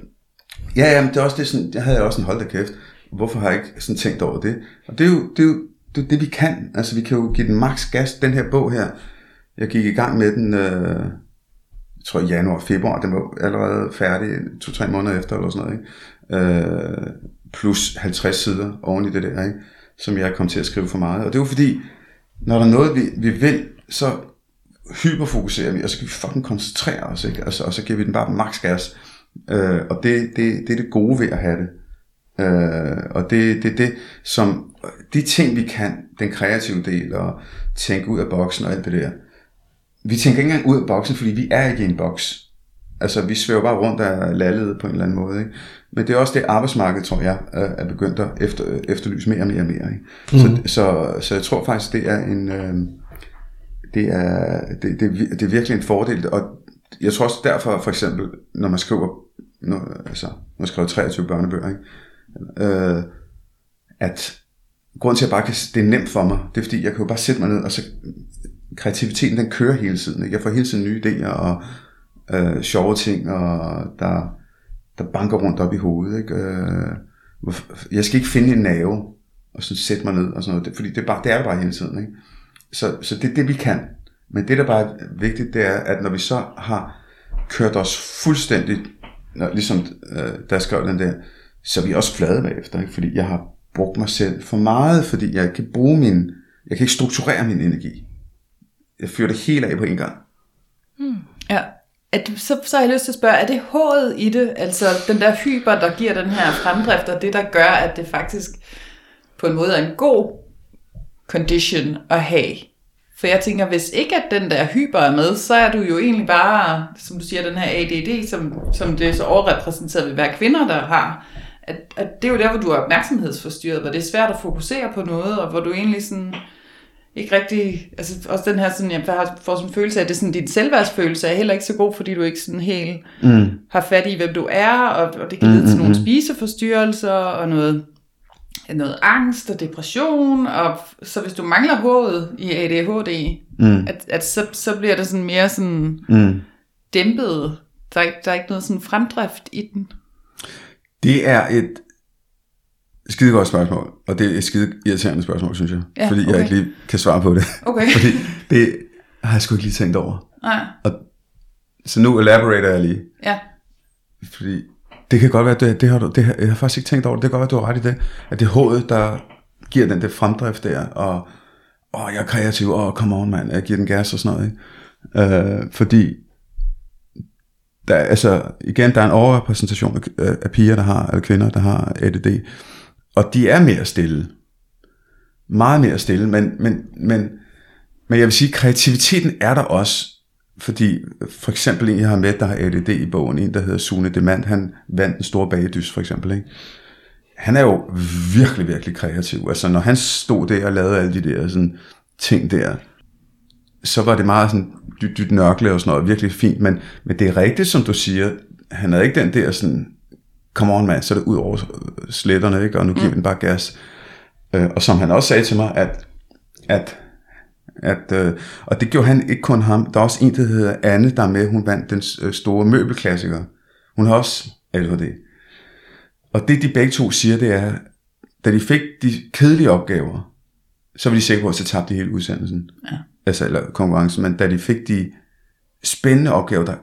Ja, ja, men det er også det, sådan, jeg havde også en hold da kæft. Hvorfor har jeg ikke sådan tænkt over det? Og det er jo det, er jo, det, er det vi kan. Altså, vi kan jo give den max gas. Den her bog her, jeg gik i gang med den, øh, jeg tror januar, februar, den var allerede færdig to-tre måneder efter, eller sådan noget, ikke? Øh, plus 50 sider oven i det der, ikke? Som jeg kom til at skrive for meget. Og det var fordi, når der er noget, vi, vi vil, så hyperfokuserer vi, og så kan vi fucking koncentrere os, ikke? Altså, og så giver vi den bare maks gas. Øh, og det, det, det er det gode ved at have det. Øh, og det det, det, som de ting, vi kan, den kreative del, og tænke ud af boksen og alt det der, vi tænker ikke engang ud af boksen, fordi vi er ikke i en boks. Altså, vi svæver bare rundt af lallet på en eller anden måde. Ikke? Men det er også det arbejdsmarked, tror jeg, er begyndt at efter, efterlyse mere og mere og mere. Ikke? Mm. Så, så, så jeg tror faktisk, det er en... Øh, det er, det, det, det er virkelig en fordel, og jeg tror også derfor, for eksempel, når man skriver, når, altså, når man skriver 23 børnebøger, ikke? Øh, at grunden til, at jeg bare kan, det er nemt for mig, det er fordi, jeg kan jo bare sætte mig ned, og så kreativiteten, den kører hele tiden. Ikke? Jeg får hele tiden nye idéer, og øh, sjove ting, og der, der banker rundt op i hovedet. Ikke? Øh, jeg skal ikke finde en nerve, og så sætte mig ned, og sådan noget, fordi det er, bare, det er bare hele tiden. Ikke? Så, så det er det, vi kan. Men det, der bare er vigtigt, det er, at når vi så har kørt os fuldstændig, når, ligesom øh, der skrev den der, så er vi også flade bagefter, ikke? fordi jeg har brugt mig selv for meget, fordi jeg kan bruge min, jeg kan ikke strukturere min energi. Jeg fyrer det hele af på en gang. Mm. At, så, så har jeg lyst til at spørge, er det håret i det, altså den der hyper, der giver den her fremdrift, og det der gør, at det faktisk på en måde er en god condition at have? For jeg tænker, hvis ikke at den der hyper er med, så er du jo egentlig bare, som du siger, den her ADD, som, som det er så overrepræsenteret ved hver kvinder, der har. At, at det er jo der, hvor du er opmærksomhedsforstyrret, hvor det er svært at fokusere på noget, og hvor du egentlig sådan ikke rigtig, altså også den her sådan, jeg har- får sådan en følelse af, at det er sådan, din selvværdsfølelse er heller ikke så god, fordi du ikke sådan helt Mm. har fat i, hvem du er, og, og det kan lede til nogle spiseforstyrrelser, og noget, noget angst og depression, og så hvis du mangler håret i ADHD, Mm. at, at så, så bliver det sådan mere sådan Mm. dæmpet. Der er, der er ikke noget sådan fremdrift i den. Det er et skide godt spørgsmål, og det er et skide irriterende spørgsmål, synes jeg. Ja, fordi jeg okay. ikke lige kan svare på det. Okay. *laughs* fordi det har jeg sgu ikke lige tænkt over. Nej, Så nu elaborater jeg lige. ja. Fordi det kan godt være, det, det har du, det, har- jeg har faktisk ikke tænkt over det. Det kan godt være, du har ret i det. At det er hovedet, der giver den der fremdrift der, og åh, jeg er kreativ, åh, come on, mand, jeg giver den gas og sådan noget. Ikke? Øh, fordi der, er- altså, igen, der er en overrepræsentation af, af piger, der har, eller kvinder, der har ADD, og de er mere stille. Meget mere stille, men, men, men, men jeg vil sige, kreativiteten er der også, fordi for eksempel en, jeg har med, der har ADD i bogen, en, der hedder Sune Demand, han vandt den store bagedys, for eksempel, ikke? Han er jo virkelig, virkelig kreativ. Altså, når han stod der og lavede alle de der sådan, ting der, så var det meget sådan dyt, dyt nørkle og sådan noget, virkelig fint, men, men det er rigtigt, som du siger, han havde ikke den der sådan, come on mand, så er det ud over sletterne, ikke? og nu giver vi den bare gas. Øh, og som han også sagde til mig, at, at, at øh, og det gjorde han ikke kun ham, der er også en, der hedder Anne, der er med, hun vandt den øh, store møbelklassiker. Hun har også ADHD. Og det de begge to siger, det er, da de fik de kedelige opgaver, så var de sikre på, at så tabte de hele udsendelsen. Ja. Altså, eller konkurrencen, men da de fik de spændende opgaver, der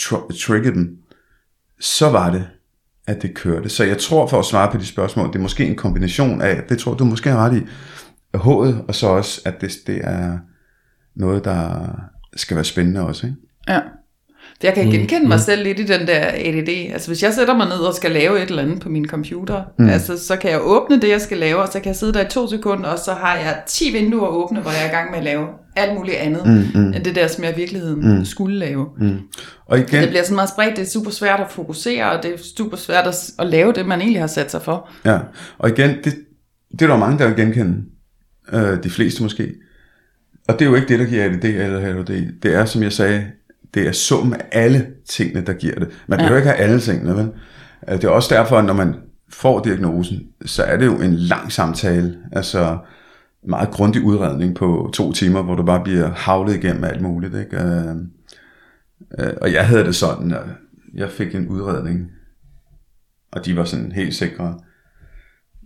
tr- triggede dem, så var det, at det kørte. Så jeg tror, for at svare på de spørgsmål, det er måske en kombination af, det tror du måske er ret i, H'et, og så også, at det, det er noget, der skal være spændende også. Ikke? Ja. For jeg kan genkende mig selv lidt i den der ADD. Altså hvis jeg sætter mig ned og skal lave et eller andet på min computer, mm. altså så kan jeg åbne det, jeg skal lave, og så kan jeg sidde der i to sekunder, og så har jeg 10 vinduer åbne, hvor jeg er i gang med at lave alt muligt andet, mm, mm. end det der, som jeg i virkeligheden mm. skulle lave. Mm. Og igen, Det bliver sådan meget spredt, det er super svært at fokusere, og det er super svært at, at lave det, man egentlig har sat sig for. Ja, og igen, det, det er der mange, der vil genkende. Øh, de fleste måske. Og det er jo ikke det, der giver ADD eller ADHD. Det er, som jeg sagde, det er summen af alle tingene, der giver det. Man behøver ikke have alle tingene, vel? Øh, Det er også derfor, at når man får diagnosen, så er det jo en lang samtale. Altså meget grundig udredning på to timer, hvor du bare bliver havlet igennem alt muligt. Ikke? Øh, øh, og jeg havde det sådan, at jeg fik en udredning, og de var sådan helt sikre.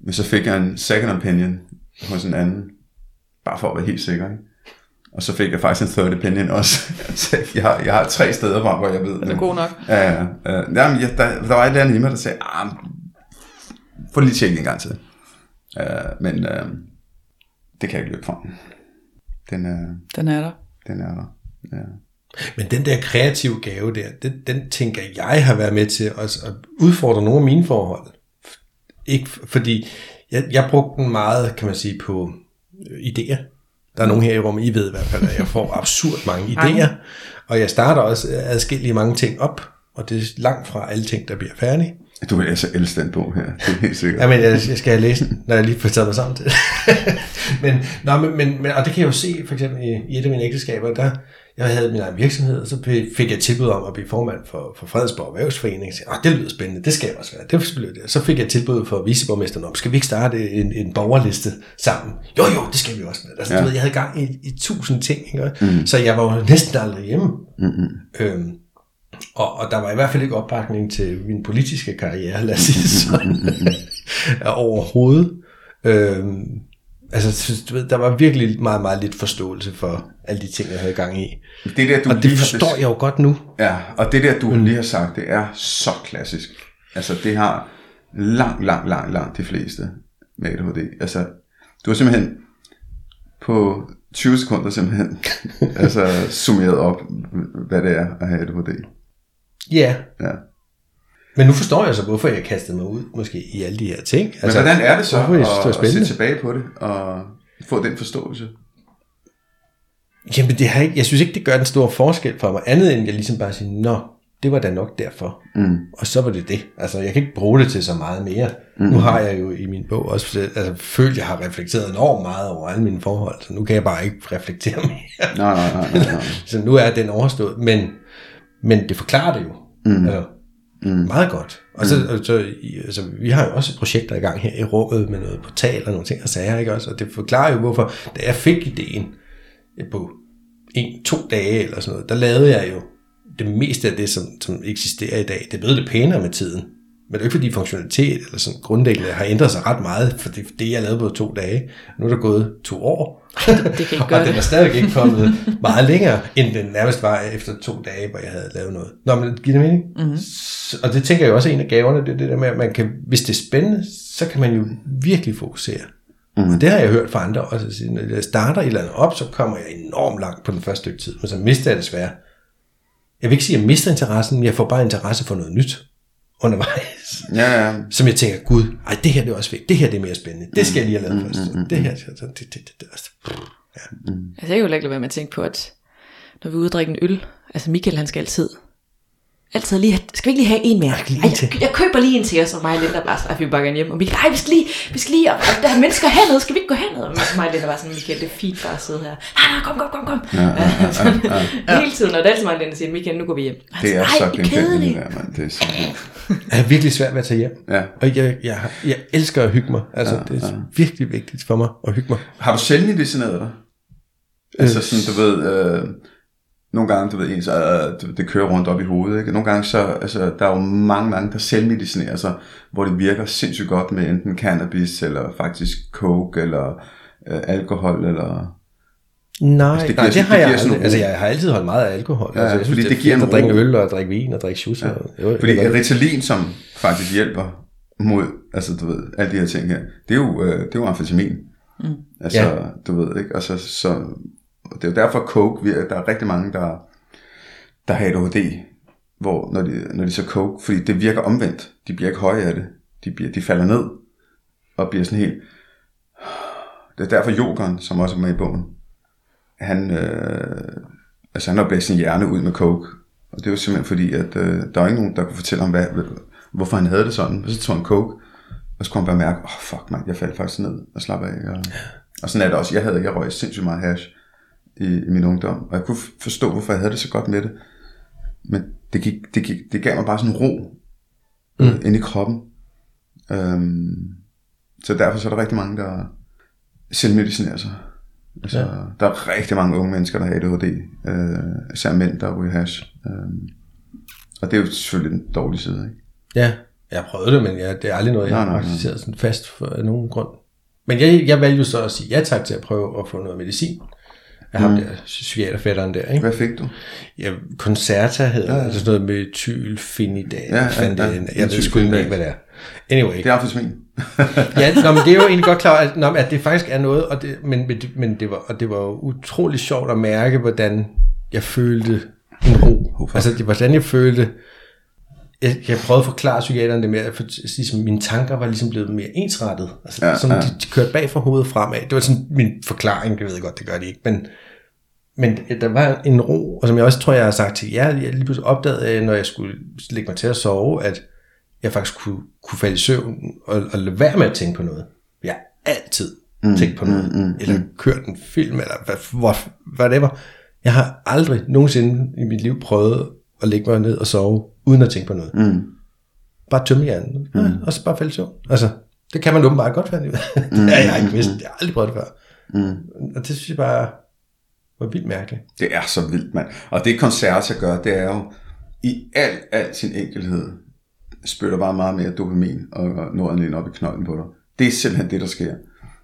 Men så fik jeg en second opinion hos en anden, bare for at være helt sikker. Ikke? Og så fik jeg faktisk en third opinion også. Så *laughs* jeg, har, jeg har tre steder fra, hvor jeg ved. Det er god nok. Ja, ja. ja. Jamen, jeg, der, der var et eller andet i mig, der sagde, ah, få lige tjekket en gang til. Uh, men uh, det kan jeg ikke løbe fra. Den, uh, Den er der. den er der. Ja. Men den der kreative gave der, den, den tænker jeg har været med til at, at udfordre nogle af mine forhold. Ikke fordi, jeg, jeg brugte den meget, kan man sige, på øh, idéer. Der er nogen her i rummet, I ved i hvert fald, at jeg får *laughs* absurd mange idéer. Og jeg starter også adskillige mange ting op, og det er langt fra alle ting, der bliver færdige. Du vil altså elske den bog her, det er helt sikkert. Jamen, jeg, jeg skal læse den, når jeg lige får taget mig sammen til det. *laughs* men, nå, men, men, men, og det kan jeg jo se, for eksempel i, i et af mine ægteskaber, der jeg havde min egen virksomhed, og så fik jeg tilbud om at blive formand for, for Fredensborg Erhvervsforening. Så, det lyder spændende, det skal jeg også være. Det selvfølgelig det. Så fik jeg tilbud for viceborgmesteren om, skal vi ikke starte en, en borgerliste sammen? Jo, jo, det skal vi også. Altså, ja. Ja. du ved, jeg havde gang i, i tusind ting, ikke? Mm. så jeg var jo næsten aldrig hjemme. Mm-hmm. Øhm, og, og der var i hvert fald ikke opbakning til min politiske karriere, lad os sige sådan, *laughs* *laughs* overhovedet. Øhm, altså, du ved, der var virkelig meget, meget lidt forståelse for alle de ting, jeg havde gang i. Det der, du Og det forstår jeg jo godt nu. Ja, og det der, du mm. lige har sagt, det er så klassisk. Altså, det har langt, langt, langt, langt de fleste med ADHD. Altså, du har simpelthen på 20 sekunder simpelthen *laughs* altså, summeret op, hvad det er at have ADHD. Ja, Ja. men nu forstår jeg så, hvorfor jeg kastede mig ud måske i alle de her ting. Men altså, hvordan er det så hvorfor synes, det at, at se tilbage på det og få den forståelse? Jamen, det har ikke, jeg synes ikke, det gør en stor forskel for mig, andet end jeg ligesom bare siger, nå, det var da nok derfor. Mm. Og så var det det. Altså, jeg kan ikke bruge det til så meget mere. Mm. Nu har jeg jo i min bog også altså, følt, at jeg har reflekteret enormt meget over alle mine forhold, så nu kan jeg bare ikke reflektere *laughs* mere. Nej, nej, nej, nej, nej. så nu er den overstået. Men, men det forklarer det jo. Mm. Altså, mm. Meget godt. Og så, mm. så altså, vi har jo også projekter i gang her i rummet med noget portal og nogle ting og sager, ikke også? Og det forklarer jo, hvorfor, da jeg fik ideen på en, to dage eller sådan noget, der lavede jeg jo det meste af det, som, som eksisterer i dag. Det er blevet lidt pænere med tiden. Men det er ikke fordi funktionalitet eller sådan grundlæggende har ændret sig ret meget, for det, det jeg lavede på to dage. Nu er der gået to år, det, det kan ikke og den er stadig ikke kommet meget længere, end den nærmest var efter to dage, hvor jeg havde lavet noget. Nå, men giver det mening? Mm-hmm. og det tænker jeg også er en af gaverne, det, det der med, at man kan, hvis det er spændende, så kan man jo virkelig fokusere. Mm. Og det har jeg hørt fra andre også. At når jeg starter et eller andet op, så kommer jeg enormt langt på den første stykke tid, men så mister jeg desværre. Jeg vil ikke sige, at jeg mister interessen, men jeg får bare interesse for noget nyt undervejs. Ja, ja. Som jeg tænker, gud, ej, det her det er også fedt. Det her det er mere spændende. Det skal jeg lige have lavet først. Mm, mm, mm, det her, det, det, det, det, det, ja. mm. Altså, jeg kan jo ikke lade være med at tænke på, at når vi er ude og drikke en øl, altså Michael han skal altid altid lige have, skal vi ikke lige have en mere? Ej, jeg, jeg, køber lige en til os, og mig og Linda bare sådan, vi bare gerne hjem. Og Michael, ej, vi skal lige, vi skal lige, og, og der er mennesker hernede, skal vi ikke gå hernede? Og mig og Linda var sådan, Michael, det er fint bare at sidde her. Nej, nej, kom, kom, kom, kom. Ja, ja, ja, *laughs* ja, ja. Hele tiden, og det er altid mig og Linda siger, Michael, nu går vi hjem. Det er så kedeligt. Det er så det er virkelig svært ved at tage hjem. Ja. Og jeg, jeg, jeg elsker at hygge mig. Altså, ja, det er ja. virkelig vigtigt for mig at hygge mig. Har du selv medicineret dig? Altså øh, sådan, du ved, øh, nogle gange, du ved, ens, øh, det kører rundt op i hovedet. Ikke? Nogle gange, så, altså, der er jo mange, mange, der selvmedicinerer sig, hvor det virker sindssygt godt med enten cannabis, eller faktisk coke, eller øh, alkohol, eller... Nej, altså, det, giver, nej, det har det jeg aldrig. Altså, jeg har altid holdt meget af alkohol. Ja, altså, jeg synes, fordi det, det giver en at drikke øl og drikke vin og drikke shoes. Ja. Jo, fordi Ritalin, som faktisk hjælper mod, altså du ved, alle de her ting her, det er jo, øh, det er jo amfetamin. Mm. Altså, ja. du ved, ikke? Altså, så og det er jo derfor coke, der er rigtig mange, der, der har ADHD, hvor når de, når de så coke, fordi det virker omvendt. De bliver ikke høje af det. De, bliver, de falder ned og bliver sådan helt... Det er derfor yogeren, som også er med i bogen, han, øh, altså han har blæst sin hjerne ud med coke. Og det er jo simpelthen fordi, at øh, der er ikke nogen, der kunne fortælle ham, hvad, hvorfor han havde det sådan. Og så tog han coke, og så kunne han bare mærke, åh oh, fuck man, jeg faldt faktisk ned og slapper af. Og, og sådan er det også. Jeg havde, jeg røg sindssygt meget hash i, i min ungdom. Og jeg kunne forstå, hvorfor jeg havde det så godt med det. Men det, gik, det, gik, det gav mig bare sådan ro mm. øh, ind i kroppen. Øhm, så derfor så er der rigtig mange, der selvmedicinerer sig. Altså, ja. Der er rigtig mange unge mennesker, der har ADHD. Øh, især mænd, der ryger hash. Øh, og det er jo selvfølgelig den dårlige side. Ikke? Ja, jeg prøvet det, men jeg, det er aldrig noget, jeg nej, har praktiseret sådan fast for nogen grund. Men jeg, jeg valgte så at sige ja tak til at prøve at få noget medicin af ham mm. der, psykiaterfætteren der. Ikke? Hvad fik du? Ja, Concerta hedder ja, ja. altså sådan noget med tylfinidat. Ja, ja, ja, ja. Jeg ved sgu ikke, hvad det er. Anyway. Det er amfetamin. *laughs* ja, nå, men det er jo egentlig godt klar, at, nå, at det faktisk er noget, og det, men, men, men det, var, og det var jo utrolig sjovt at mærke, hvordan jeg følte en ro. Hvorfor? Altså, det, hvordan jeg følte, jeg, jeg prøvede at forklare psykiateren det med, at ligesom, mine tanker var ligesom blevet mere ensrettet. Altså, ja, som ja. De, de kørte bag fra hovedet fremad. Det var sådan min forklaring, det ved jeg godt, det gør de ikke, men, men der var en ro, og som jeg også tror, jeg har sagt til jer, jeg lige pludselig opdagede, når jeg skulle lægge mig til at sove, at jeg faktisk kunne, kunne falde i søvn og, og lade være med at tænke på noget. Jeg har altid mm, tænkt på noget, mm, mm, eller mm. kørt en film, eller hvad, whatever. Jeg har aldrig nogensinde i mit liv prøvet at lægge mig ned og sove, uden at tænke på noget. Mm. Bare tømme hjernen, mm. ja, og så bare falde søvn. Altså, det kan man åbenbart godt finde *laughs* det har jeg ikke vidst, jeg har aldrig prøvet det før. Mm. Og det synes jeg bare var vildt mærkeligt. Det er så vildt, mand. Og det koncert, jeg gør, det er jo i al, al sin enkelhed, spytter bare meget mere dopamin og noradrenalin op i knolden på dig. Det er simpelthen det, der sker.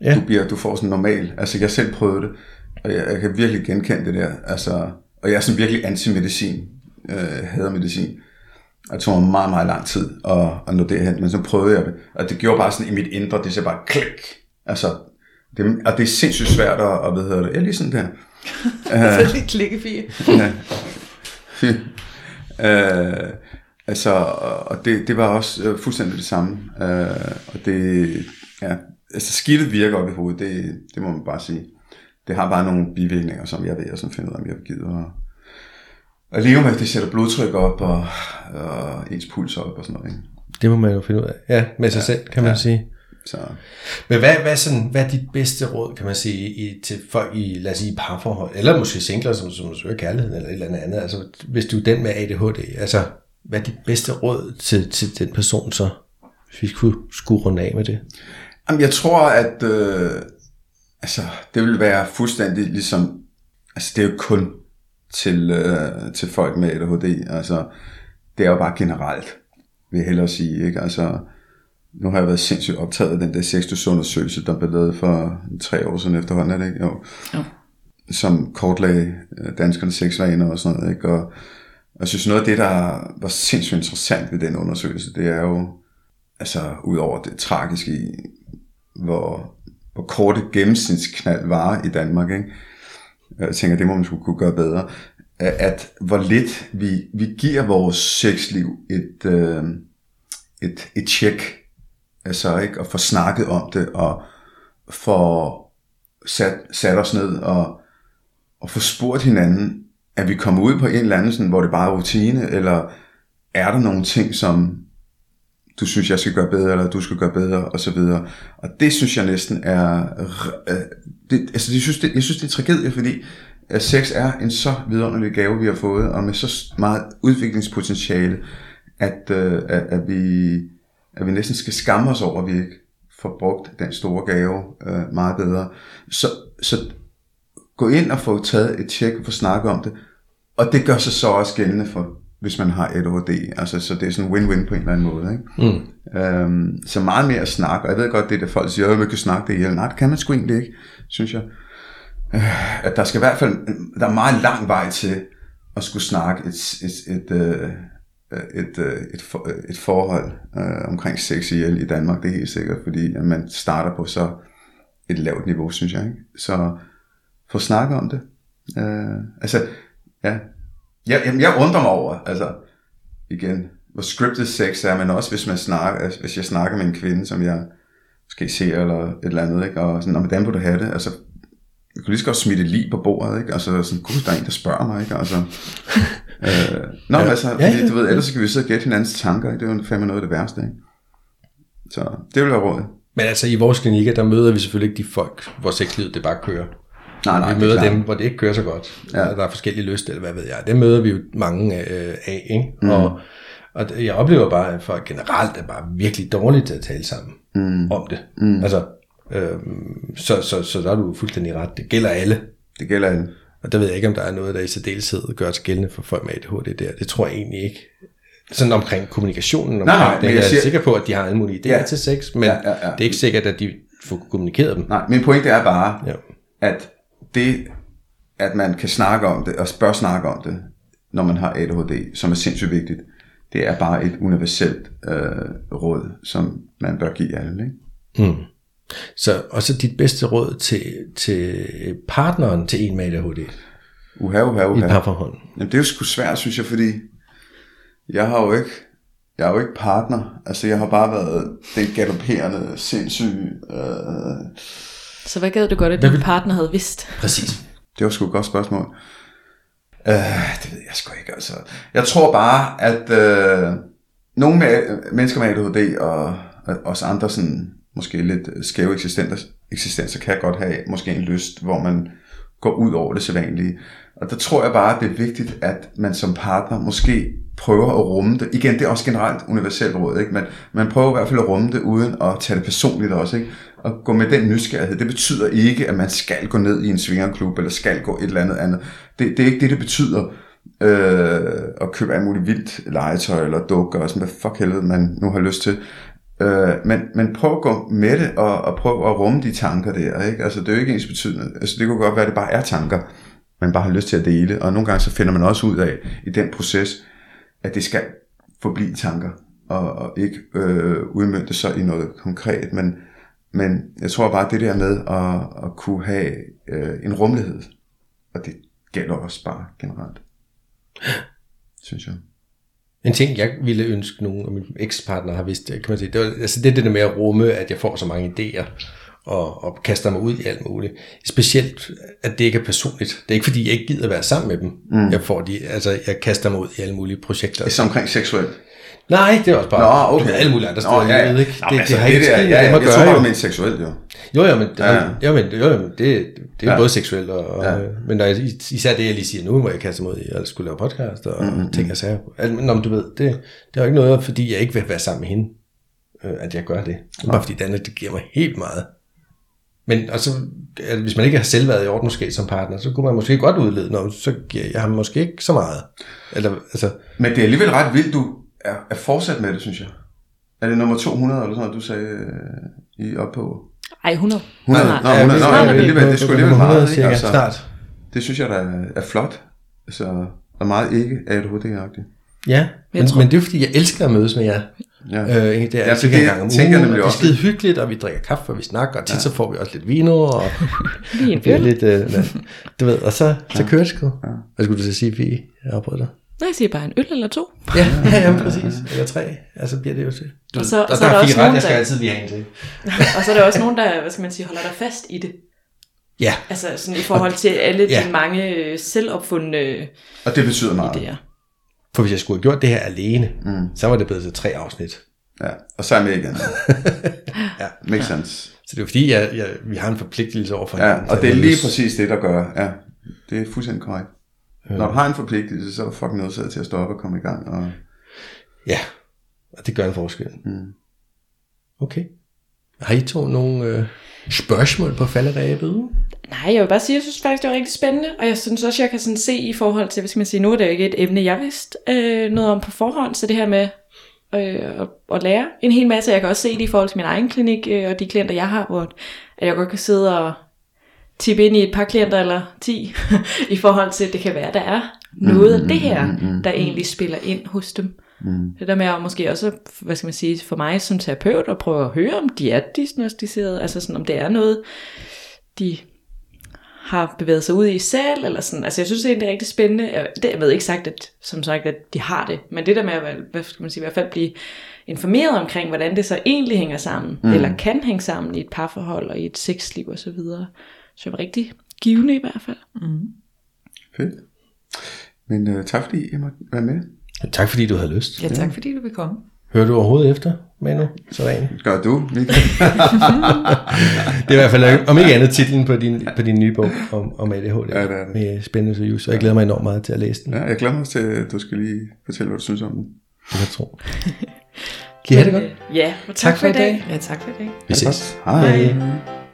Ja. Du, bliver, du får sådan normal, altså jeg selv prøvede det, og jeg, jeg kan virkelig genkende det der, altså, og jeg er sådan virkelig anti-medicin, øh, hader medicin. Og det tog meget, meget lang tid at, at nå derhen, men så prøvede jeg det, og det gjorde bare sådan i mit indre, det ser bare klik. Altså, det, og det er sindssygt svært at, at hvad hedder det, ja, lige sådan der. *laughs* så lidt klikkefie. ja. Uh, altså, og det, det var også uh, fuldstændig det samme. Uh, og det, ja, altså skidtet virker op i hovedet, det, det må man bare sige. Det har bare nogle bivirkninger, som jeg ved, og som finder ud af, om jeg vil give. At leve med, det sætter blodtryk op og, og ens puls op og sådan noget. Ikke? Det må man jo finde ud af. Ja, med sig ja, selv, kan man ja. sige. Så, Men hvad, hvad, sådan, hvad er dit bedste råd, kan man sige, i, til folk i, lad os sige, parforhold, eller måske singler, som, som søger kærligheden, eller et eller andet, altså hvis du er den med ADHD, altså hvad er dit bedste råd til, til den person så, hvis vi skulle, skulle runde af med det? Jamen, jeg tror, at øh, altså, det vil være fuldstændig ligesom, altså det er jo kun til, øh, til folk med ADHD, altså det er jo bare generelt, vil jeg hellere sige, ikke? Altså, nu har jeg været sindssygt optaget af den der sexusundersøgelse, der blev lavet for tre år siden efterhånden, er det ikke? Jo. Jo. Som kortlagde øh, danskernes sexvaner og sådan noget, ikke? Og, og jeg synes noget af det, der var sindssygt interessant ved den undersøgelse, det er jo, altså ud over det tragiske i, hvor, hvor kort et gennemsnitsknald var i Danmark, ikke? Jeg tænker, det må man skulle kunne gøre bedre. At, hvor lidt vi, vi giver vores sexliv et, øh, et, et tjek, altså ikke, og få snakket om det, og få sat, sat os ned og, og få spurgt hinanden, at vi kommer ud på en eller anden, sådan, hvor det bare er rutine, eller er der nogle ting, som du synes, jeg skal gøre bedre, eller du skal gøre bedre, og så videre. Og det synes jeg næsten er, øh, det, altså jeg synes, det, jeg synes, det er tragedie, fordi at sex er en så vidunderlig gave, vi har fået, og med så meget udviklingspotentiale, at, øh, at, at, vi, at vi næsten skal skamme os over, at vi ikke får brugt den store gave øh, meget bedre. Så, så gå ind og få taget et tjek og få snakket om det, og det gør sig så også gældende for, hvis man har ADHD. Altså, så det er sådan win-win på en eller anden måde. Ikke? Mm. Øhm, så meget mere snak, og jeg ved godt, det der folk siger, at man kan snakke det ihjel. Nej, det kan man sgu egentlig ikke, synes jeg. Øh, at der skal i hvert fald, der er meget lang vej til at skulle snakke et, et, et, et, et, et, et, for, et forhold øh, omkring sex ihjel i Danmark, det er helt sikkert, fordi at man starter på så et lavt niveau, synes jeg. Ikke? Så få snakket om det. Øh, altså, ja, jeg, jamen, jeg undrer mig over, altså, igen, hvor scripted sex er, men også hvis man snakker, altså, hvis jeg snakker med en kvinde, som jeg skal se eller et eller andet, ikke? og sådan, hvordan vil du have det? Altså, jeg kunne lige så godt smide et lig på bordet, ikke? Altså sådan, gud, der er en, der spørger mig, ikke? Altså, *laughs* øh, nå, ja. altså, ja, ja, du ved, ellers så kan vi sidde og gætte hinandens tanker, ikke? Det er jo fandme noget af det værste, ikke? Så det vil være rådet. Men altså i vores klinikker, der møder vi selvfølgelig ikke de folk, hvor sexlivet det bare kører. Nej, nej, vi møder dem, hvor det ikke kører så godt. Ja. Der er forskellige lyst, eller hvad ved jeg. Det møder vi jo mange øh, af, ikke? Mm. Og, og jeg oplever bare, at folk generelt er bare virkelig dårlige til at tale sammen mm. om det. Mm. Altså, øh, så, så, så der er du fuldstændig ret. Det gælder alle. Det gælder alle. Og der ved jeg ikke, om der er noget, der i særdeleshed gør sig gældende for folk med ADHD der. Det tror jeg egentlig ikke. Sådan omkring kommunikationen. Omkring nej, nej, det. Jeg, jeg er siger... sikker på, at de har alle mulige idéer ja. til sex, men ja, ja, ja. det er ikke sikkert, at de får kommunikeret dem. Nej, min pointe er bare, ja. at det, at man kan snakke om det, og bør snakke om det, når man har ADHD, som er sindssygt vigtigt, det er bare et universelt øh, råd, som man bør give alle. Ikke? Mm. Så, og så dit bedste råd til, til partneren til en med ADHD? Uha, uha, uha. I et parforhold? Jamen, det er jo sgu svært, synes jeg, fordi jeg har jo ikke, jeg er jo ikke partner. Altså, jeg har bare været den galopperende, sindssyge... Øh, så hvad gad du godt, at din vil... partner havde vidst? Præcis. Det var sgu et godt spørgsmål. Uh, det ved jeg sgu ikke, altså. Jeg tror bare, at uh, nogle med, mennesker med ADHD og, og os andre sådan, måske lidt skæve eksistenser, eksistenser kan godt have måske en lyst, hvor man går ud over det sædvanlige. Og der tror jeg bare, at det er vigtigt, at man som partner måske prøver at rumme det. Igen, det er også generelt universelt råd, ikke? Men man prøver i hvert fald at rumme det, uden at tage det personligt også, ikke? At gå med den nysgerrighed. Det betyder ikke, at man skal gå ned i en svingerklub, eller skal gå et eller andet andet. Det, det er ikke det, det betyder. Øh, at købe alt muligt vildt legetøj, eller dukker, og sådan, hvad fuck helvede man nu har lyst til. Øh, men, men prøv at gå med det, og, og prøv at rumme de tanker der, ikke? Altså, det er jo ikke ens betydende. Altså, det kunne godt være, at det bare er tanker, man bare har lyst til at dele. Og nogle gange så finder man også ud af, i den proces, at det skal forblive tanker, og, og ikke øh, udmyndte sig i noget konkret, men, men jeg tror bare, det der med at, at kunne have øh, en rummelighed, og det gælder også bare generelt, synes jeg. En ting, jeg ville ønske, nogle af mine ekspartnere har vidst, kan man sige, det, var, altså det er det der med at rumme, at jeg får så mange idéer, og, og kaster mig ud i alt muligt. Specielt, at det ikke er personligt. Det er ikke, fordi jeg ikke gider være sammen med dem. Mm. Jeg, får de, altså, jeg kaster mig ud i alle mulige projekter. Det er omkring seksuelt. Nej, det er også bare Nå, okay. du ved, alle mulige andre steder. Nå, ja, ja. livet, ikke? Nå, Det, men det, altså, det, har ikke det der, ja, ja, jeg tror, jo. du mente seksuelt, jo. Jo, jo, men, Ja. jo, men, jo, jo, men det, det er Ja. både seksuelt og, og Ja. men når jeg, især det, jeg lige siger nu, hvor jeg kaster mig ud i, at skulle lave podcast og mm-hmm. ting og sager. Altså, Nå, men du ved, det, det er jo ikke noget, fordi jeg ikke vil være sammen med hende, øh, at jeg gør det. Det er bare fordi det andet, det giver mig helt meget. Men og så, at hvis man ikke har selv været i orden måske som partner, så kunne man måske godt udlede, når så giver jeg ham måske ikke så meget. Eller, altså, Men det er alligevel ret vildt, du er, er fortsat med det, synes jeg. Er det nummer 200 eller sådan noget, du sagde øh, i op på? Ej, 100. 100? Snart. Nå, Ja, 100, vi nå, ja, lidt alligevel, det skulle alligevel nummer 100 meget, ikke? cirka, Altså, snart. Det synes jeg, der er, er flot. Altså, og meget ikke ADHD-agtigt. Ja, men, tror- men det er fordi, jeg elsker at mødes med jer. Ja. Øh, det er Ja, ja, det, gang om tænker ugen, nemlig og det er skide hyggeligt, og vi drikker kaffe, og vi snakker, og tit ja. så får vi også lidt vino, og *laughs* Lige en det er øl. lidt, øh, *laughs* du ved, og så, så kører det sgu. Hvad skulle du så sige, vi afbrød dig? Nej, jeg siger bare en øl eller to. Ja, ja, *laughs* ja, præcis. Eller tre, altså bliver det jo til. Du, Og så- og så er der der er fire ret, jeg skal der- altid lige have en til. *laughs* Og så er der også nogen, der, hvad skal man sige, holder dig fast i det. Ja, Altså sådan i forhold til alle Ja. de mange øh, selvopfundne Og det betyder meget. idéer. for hvis jeg skulle have gjort det her alene, mm. så var det blevet til tre afsnit. Ja. Og så er jeg med igen. *laughs* Ja. Makes sense. Så det er jo fordi, jeg, jeg, vi har en forpligtelse over for Ja, hinanden. og det er lige præcis det, der gør. Ja, det er fuldstændig korrekt. Når du har en forpligtelse, så er du fucking nødt til at stoppe og komme i gang. Og... Ja, og det gør en forskel. Mm. Okay. Har I to nogle øh, spørgsmål på falderæbet? Nej, jeg vil bare sige, at jeg synes faktisk, det var rigtig spændende, og jeg synes også, jeg kan sådan se i forhold til, hvad skal man sige, nu er det jo ikke et emne, jeg vidste øh, noget om på forhånd, så det her med øh, at, at lære en hel masse, jeg kan også se det i forhold til min egen klinik øh, og de klienter, jeg har, hvor at jeg godt kan sidde og tippe ind i et par klienter eller 10, *laughs* i forhold til, at det kan være, der er noget af det her, der egentlig spiller ind hos dem. Mm. Det der med at måske også, hvad skal man sige, for mig som terapeut, at prøve at høre, om de er diagnostiseret, altså sådan, om det er noget, de har bevæget sig ud i selv, eller sådan. Altså jeg synes egentlig, det er rigtig spændende. Jeg, det, jeg ved ikke sagt, at, som sagt, at de har det, men det der med at, hvad skal man sige, i hvert fald blive informeret omkring, hvordan det så egentlig hænger sammen, mm. eller kan hænge sammen i et parforhold og i et sexliv og det var rigtig givende i hvert fald. Fedt. Men uh, tak fordi I måtte være med. Tak fordi du havde lyst. Ja, tak fordi du vil komme. Hører du overhovedet efter, Manu? Sådan. Gør du, Michael? *laughs* Det er i hvert fald, om ikke andet, titlen på din, på din nye bog om, om ADHD. Ja, det er det. Med spændende seriøs, og jeg glæder mig enormt meget til at læse den. ja, jeg glæder mig til, at du skal lige fortælle, hvad du synes om den. Det kan jeg tro. Kan I have det godt? Ja, og tak, Tak for i dag. Ja, tak for i dag. Vi ses. Hej. Hej.